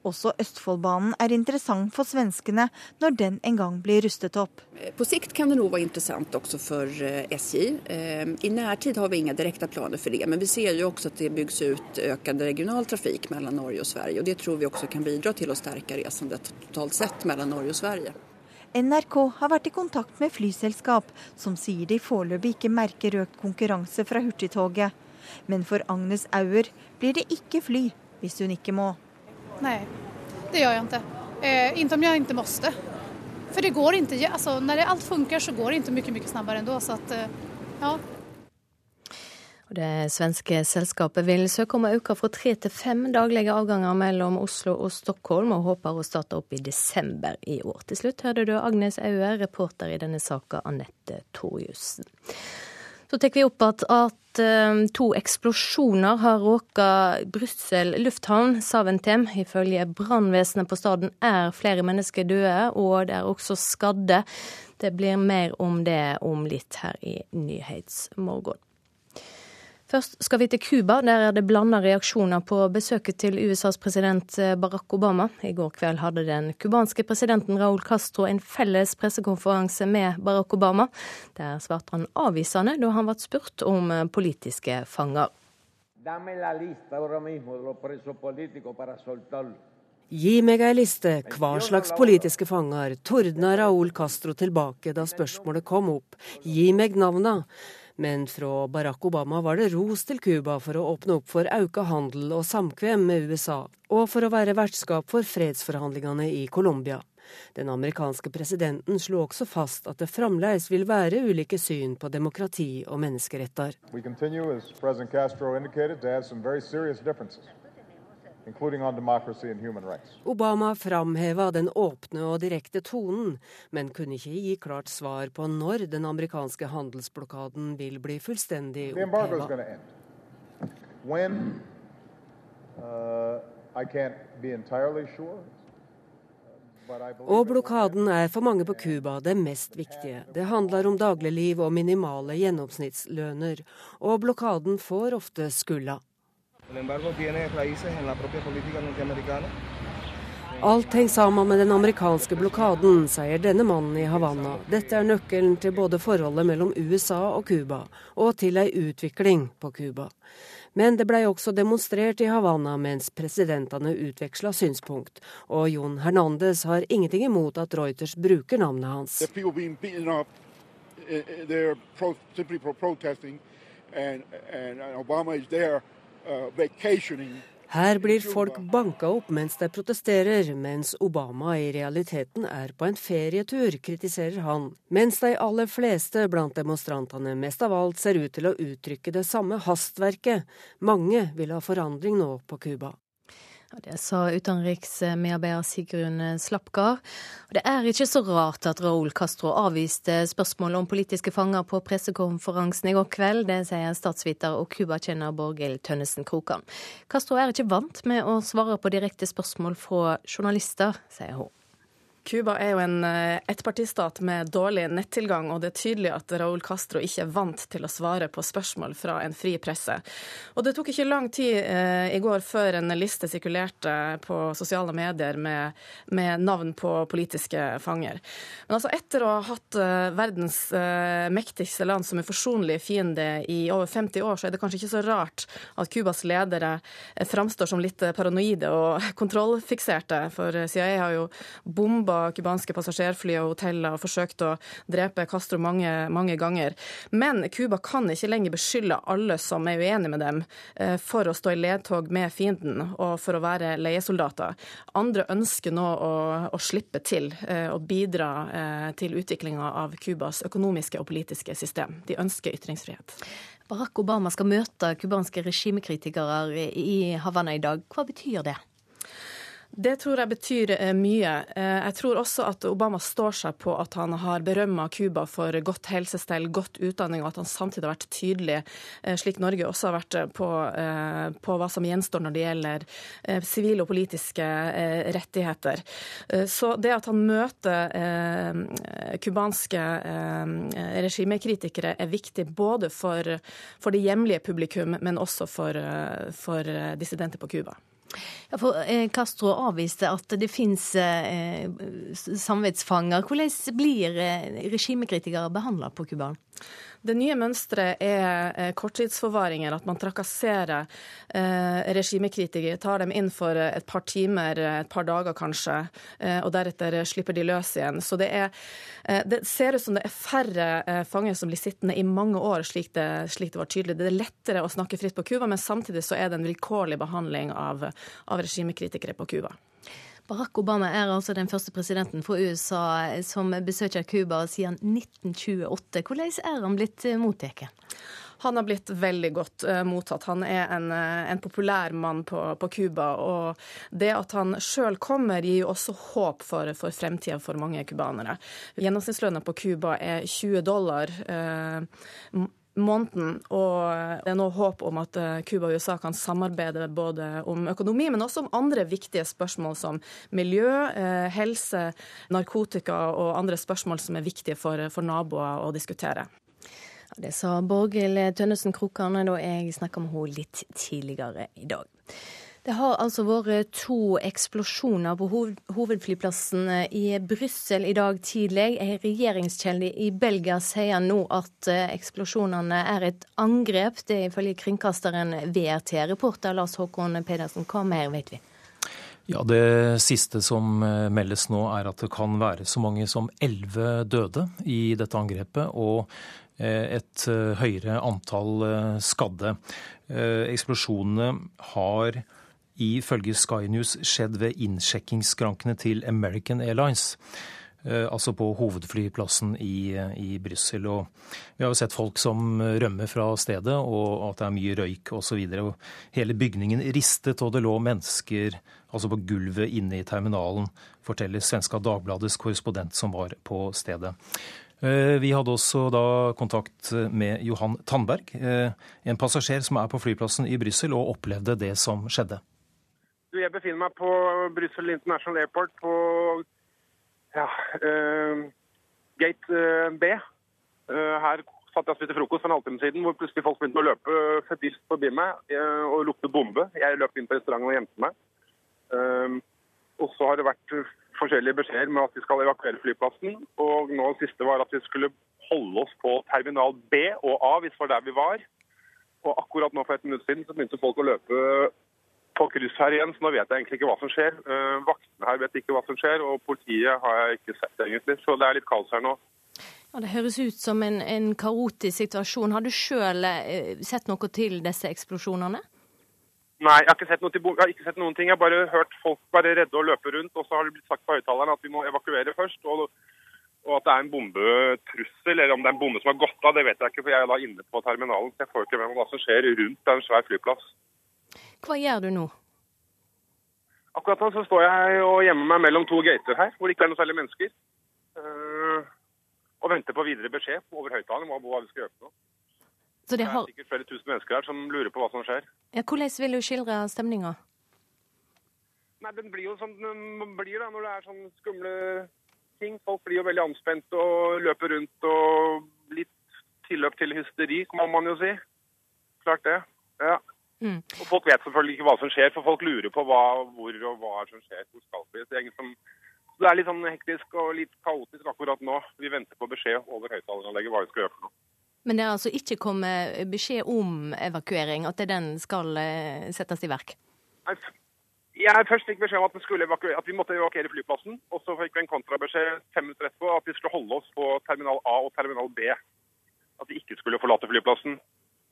Også Østfoldbanen er interessant for svenskene når den en gang blir rustet opp. På sikt kan det nå være interessant også for eh, SJ. Eh, I nærtid har vi ingen direkte planer for det, men vi ser jo også at det bygges ut økende regional trafikk mellom Norge og Sverige. og Det tror vi også kan bidra til å sterke resandet totalt sett mellom Norge og Sverige. NRK har vært i kontakt med flyselskap som sier de foreløpig ikke merker økt konkurranse fra Hurtigtoget. Men for Agnes Auer blir det ikke fly hvis hun ikke må. Nej, det gör jag inte. Eh, inte om jag inte måste. For det går ikke, altså, når alt funkar så går det ikke mye, mye snabbere ändå. Så at, ja. Det svenske selskapet vil søke om å øke fra tre til fem daglige avganger mellom Oslo og Stockholm, og håper å starte opp i desember i år. Til slutt hørte du Agnes Aue, reporter i denne saka Anette Torjussen. Så tar vi opp at, at um, to eksplosjoner har råka Brussel lufthavn, Saventem. Ifølge brannvesenet på staden er flere mennesker døde, og det er også skadde. Det blir mer om det om litt her i Nyhetsmorgen. Først skal vi til Cuba. Der er det blanda reaksjoner på besøket til USAs president eh, Barack Obama. I går kveld hadde den cubanske presidenten Raúl Castro en felles pressekonferanse med Barack Obama. Der svarte han avvisende da han ble spurt om eh, politiske fanger. Gi meg ei liste, hva slags politiske fanger, tordna Raúl Castro tilbake da spørsmålet kom opp. Gi meg navna. Men fra Barack Obama var det ros til Cuba for å åpne opp for auka handel og samkvem med USA, og for å være vertskap for fredsforhandlingene i Colombia. Den amerikanske presidenten slo også fast at det fremdeles vil være ulike syn på demokrati og menneskeretter. Obama framheva den åpne og direkte tonen, men kunne ikke gi klart svar på når den amerikanske handelsblokaden vil bli fullstendig oppheva. Og blokaden er for mange på Cuba det mest viktige. Det handler om dagligliv og minimale gjennomsnittslønner, og blokaden får ofte skylda. Alt henger sammen med den amerikanske blokaden, sier denne mannen i Havanna. Dette er nøkkelen til både forholdet mellom USA og Cuba, og til ei utvikling på Cuba. Men det ble også demonstrert i Havanna mens presidentene utveksla synspunkt. Og Jon Hernandez har ingenting imot at Reuters bruker navnet hans. Eh, eh, and, and Obama is there Her blir folk banka opp mens de protesterer, mens Obama i realiteten er på en ferietur, kritiserer han. Mens de aller fleste blant demonstrantene mest av alt ser ut til å uttrykke det samme hastverket. Mange vil ha forandring nå på Cuba. Det sa utenriksmedarbeider Sigrun Slapgard. Det er ikke så rart at Raúl Castro avviste spørsmålet om politiske fanger på pressekonferansen i går kveld. Det sier statsviter og Cuba-kjenner Borghild Tønnesen Krokan. Castro er ikke vant med å svare på direkte spørsmål fra journalister, sier hun. Cuba er jo en eh, ettpartistat med dårlig nettilgang, og det er tydelig at Raúl Castro ikke er vant til å svare på spørsmål fra en fri presse. Og det tok ikke lang tid eh, i går før en liste sirkulerte på sosiale medier med, med, navn på politiske fanger. Men altså etter å ha hatt eh, verdens eh, mektigste land som en forsonlig fiende i over 50 år, så er det kanskje ikke så rart at Cubas ledere eh, framstår som litt paranoide og kontrollfikserte, for CIA har jo bomba bomba cubanske passasjerfly og hoteller og forsøkt å drepe Castro mange, mange ganger. Men Cuba kan ikke lenger beskylde alle som er uenig med dem, eh, for å stå i ledtog med fienden og for å være leiesoldater. Andre ønsker nå å, å slippe til eh, og bidra eh, til utviklinga av Cubas økonomiske og politiske system. De ønsker ytringsfrihet. Barack Obama skal møte cubanske regimekritikere i Havanna i dag. Hva betyr det? Det tror jeg betyr eh, mye. Eh, jeg tror også at Obama står seg på at han har berømma Cuba for godt helsestell, godt utdanning, og at han samtidig har vært tydelig, eh, slik Norge også har vært, på, på hva som gjenstår når det gjelder sivile og politiske rettigheter. Så det at han møter cubanske regimekritikere er viktig både for, for det hjemlige publikum, men også for, for dissidenter på Cuba. Ja, for eh, Castro avviste at det finnes eh, samvittsfanger. Hvordan blir eh, regimekritikere behandla på Cuba? Det nye mønsteret er eh, korttidsforvaringer. At man trakasserer eh, regimekritikere. Tar dem inn for et par timer, et par dager kanskje, eh, og deretter slipper de løs igjen. Så det, er, eh, det ser ut som det er færre eh, fanger som blir sittende i mange år, slik det, slik det, var tydelig. Det er lettere å snakke fritt på Cuba, men samtidig så er det en vilkårlig behandling av, av regimekritikere på Cuba. Barack Obama er altså den første presidenten fra USA som besøker Cuba siden 1928. Hvordan er han blitt mottatt? Han har blitt veldig godt uh, mottatt. Han er en, uh, en populær mann på Cuba. Og det at han sjøl kommer, gir jo også håp for, for fremtida for mange cubanere. Gjennomsnittslønna på Cuba er 20 dollar. Uh, måneden. Og det er nå håp om at Cuba og USA kan samarbeide både om økonomi, men også om andre viktige spørsmål som miljø, helse, narkotika og andre spørsmål som er viktige for, for naboer å diskutere. Det sa Borghild Tønnesen Krokane da jeg snakka med henne litt tidligere i dag. Det har altså vært to eksplosjoner på hovedflyplassen i Brussel i dag tidlig. En regjeringskjelde i Belgia sier nå at eh, eksplosjonene er et angrep. Det er ifølge kringkasteren VRT. Reporter Lars Håkon Pedersen, hva mer vet vi? Ja, Det siste som eh, meldes nå, er at det kan være så mange som elleve døde i dette angrepet. Og Eh, et eh, høyere antall eh, skadde. Eksplosjonene har ifølge Sky News skjedd ved innsjekkingsskrankene til American Airlines. Altså på hovedflyplassen i, i Brussel. Vi har jo sett folk som rømmer fra stedet, og at det er mye røyk osv. Hele bygningen ristet, og det lå mennesker altså på gulvet inne i terminalen, forteller Svenska Dagbladets korrespondent som var på stedet. Eh, vi hadde også da kontakt med Johan Tandberg, eh, en passasjer som er på flyplassen i Brussel og opplevde det som skjedde. Jeg befinner meg på Brussel International Airport på ja, uh, gate uh, B. Uh, her satt jeg og spiste frokost for en halvtime siden, hvor plutselig folk begynte å løpe forbi meg og lukte bombe. Jeg løp inn på restauranten og gjemte meg. og så har det vært forskjellige beskjeder med at vi skal evakuere flyplassen. Og nå siste var at vi skulle holde oss på terminal B og A hvis det var der vi var. Og akkurat nå for et minutt siden så begynte folk å løpe på kryss her igjen, så nå vet jeg egentlig ikke hva som skjer. Uh, vaktene her vet ikke hva som skjer, og politiet har jeg ikke sett egentlig. Så det er litt kaos her nå. Ja, Det høres ut som en, en kaotisk situasjon. Har du sjøl uh, sett noe til disse eksplosjonene? Nei, jeg har, ikke sett, jeg har ikke sett noen ting. Jeg har bare hørt folk bare redde og løpe rundt. Og så har det blitt sagt på høyttaleren at vi må evakuere først. Og, og, at det er en bombetrussel. Eller om det er en bombe som har gått av, det vet jeg ikke. For jeg er da inne på terminalen, så jeg får ikke med meg hva som skjer rundt en svær flyplass. Hva gjør du nå? Akkurat nå så står jeg og gjemmer meg mellom to gater her, hvor det ikke er noe særlig mennesker. Uh, og venter på videre beskjed over høyttaleren om hva vi skal gjøre. Nå. Så det, har... det er sikkert flere tusen mennesker her som lurer på hva som skjer. Ja, hvordan vil du skildre stemninga? Nei, Den blir jo sånn den blir da, når det er sånne skumle ting. Folk blir jo veldig anspent og løper rundt og litt tilløp til hysteri, må man jo si. Klart det. Ja. Mm. Og Folk vet selvfølgelig ikke hva som skjer, for folk lurer på hva, hvor og hva som skjer. Hvor skal vi? Det, som, det er litt sånn hektisk og litt kaotisk akkurat nå. Vi venter på beskjed over høyttaleranlegget hva vi skal gjøre for noe. Men det er altså ikke kommet beskjed om evakuering, at den skal eh, settes i verk? Jeg først fikk beskjed om at, at, vi måtte evakuere flyplassen. Og så fikk vi en kontrabeskjed fem minutter etterpå at vi skulle holde oss på terminal A og terminal B. At vi ikke skulle forlate flyplassen.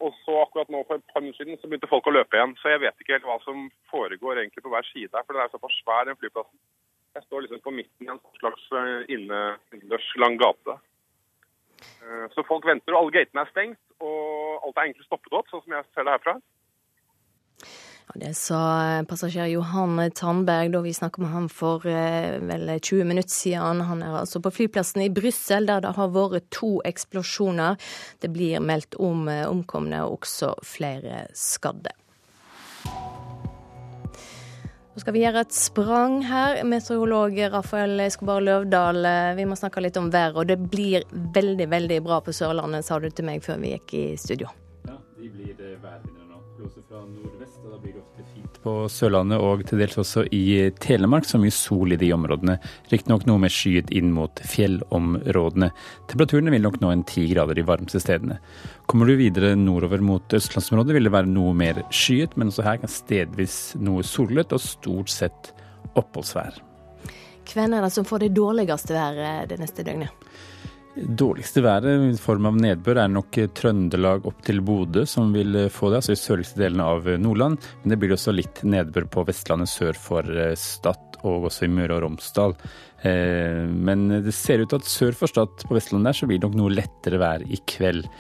Og så akkurat nå for et par minutter siden så begynte folk å løpe igjen. Så jeg vet ikke helt hva som foregår egentlig på hver side her, for den er såpass svær, den flyplassen. Jeg står liksom på midten i en slags eh, innendørs lang gate. Eh, så folk venter, og alle gatene er stengt, og alt er egentlig stoppet opp, sånn som jeg ser det herfra. Det sa passasjer Johan Tandberg da vi snakka med ham for eh, vel 20 minutter siden. Han er altså på flyplassen i Brussel, der det har vært to eksplosjoner. Det blir meldt om eh, omkomne og også flere skadde. Nå skal vi gjøre et sprang her. Meteorolog Rafael Escobar Løvdahl, eh, vi må snakke litt om været. Og det blir veldig, veldig bra på Sørlandet, sa du til meg før vi gikk i studio. Ja, de blir værvinnere nå. Blåser fra nordvest, på Sørlandet og til dels også i Telemark. Så mye sol i de områdene. Riktignok noe mer skyet inn mot fjellområdene. Temperaturene vil nok nå en ti grader de varmeste stedene. Kommer du videre nordover mot østlandsområdet, vil det være noe mer skyet, men også her kan stedvis noe sollet og stort sett oppholdsvær. Hvem er det som får det dårligste været det neste døgnet? Dårligste været i form av nedbør er nok Trøndelag opp til Bodø som vil få det, altså i sørligste delene av Nordland. Men det blir også litt nedbør på Vestlandet sør for Stad og også i Møre og Romsdal. Eh, men det ser ut til at sør for Stad på Vestlandet der så blir det nok noe lettere vær i kveld.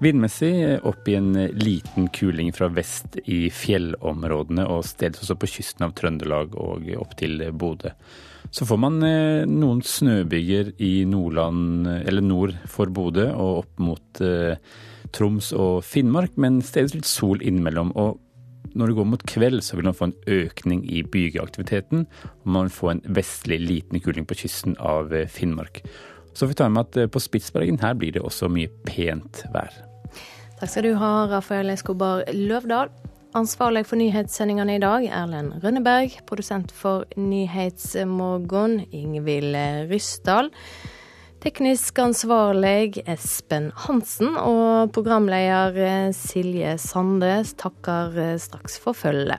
Vindmessig opp i en liten kuling fra vest i fjellområdene og stedet også på kysten av Trøndelag og opp til Bodø. Så får man eh, noen snøbyger i Nordland, eller nord for Bodø og opp mot eh, Troms og Finnmark, men steder litt sol innimellom. Og når det går mot kveld, så vil man få en økning i bygeaktiviteten, og man vil få en vestlig liten kuling på kysten av eh, Finnmark. Så får vi ta med at på Spitsbergen her blir det også mye pent vær. Takk skal du ha, Rafael Escobar Løvdahl. Ansvarlig for nyhetssendingene i dag, Erlend Rønneberg. Produsent for Nyhetsmorgen, Ingvild Ryssdal. Teknisk ansvarlig Espen Hansen og programleder Silje Sandes takker straks for følget.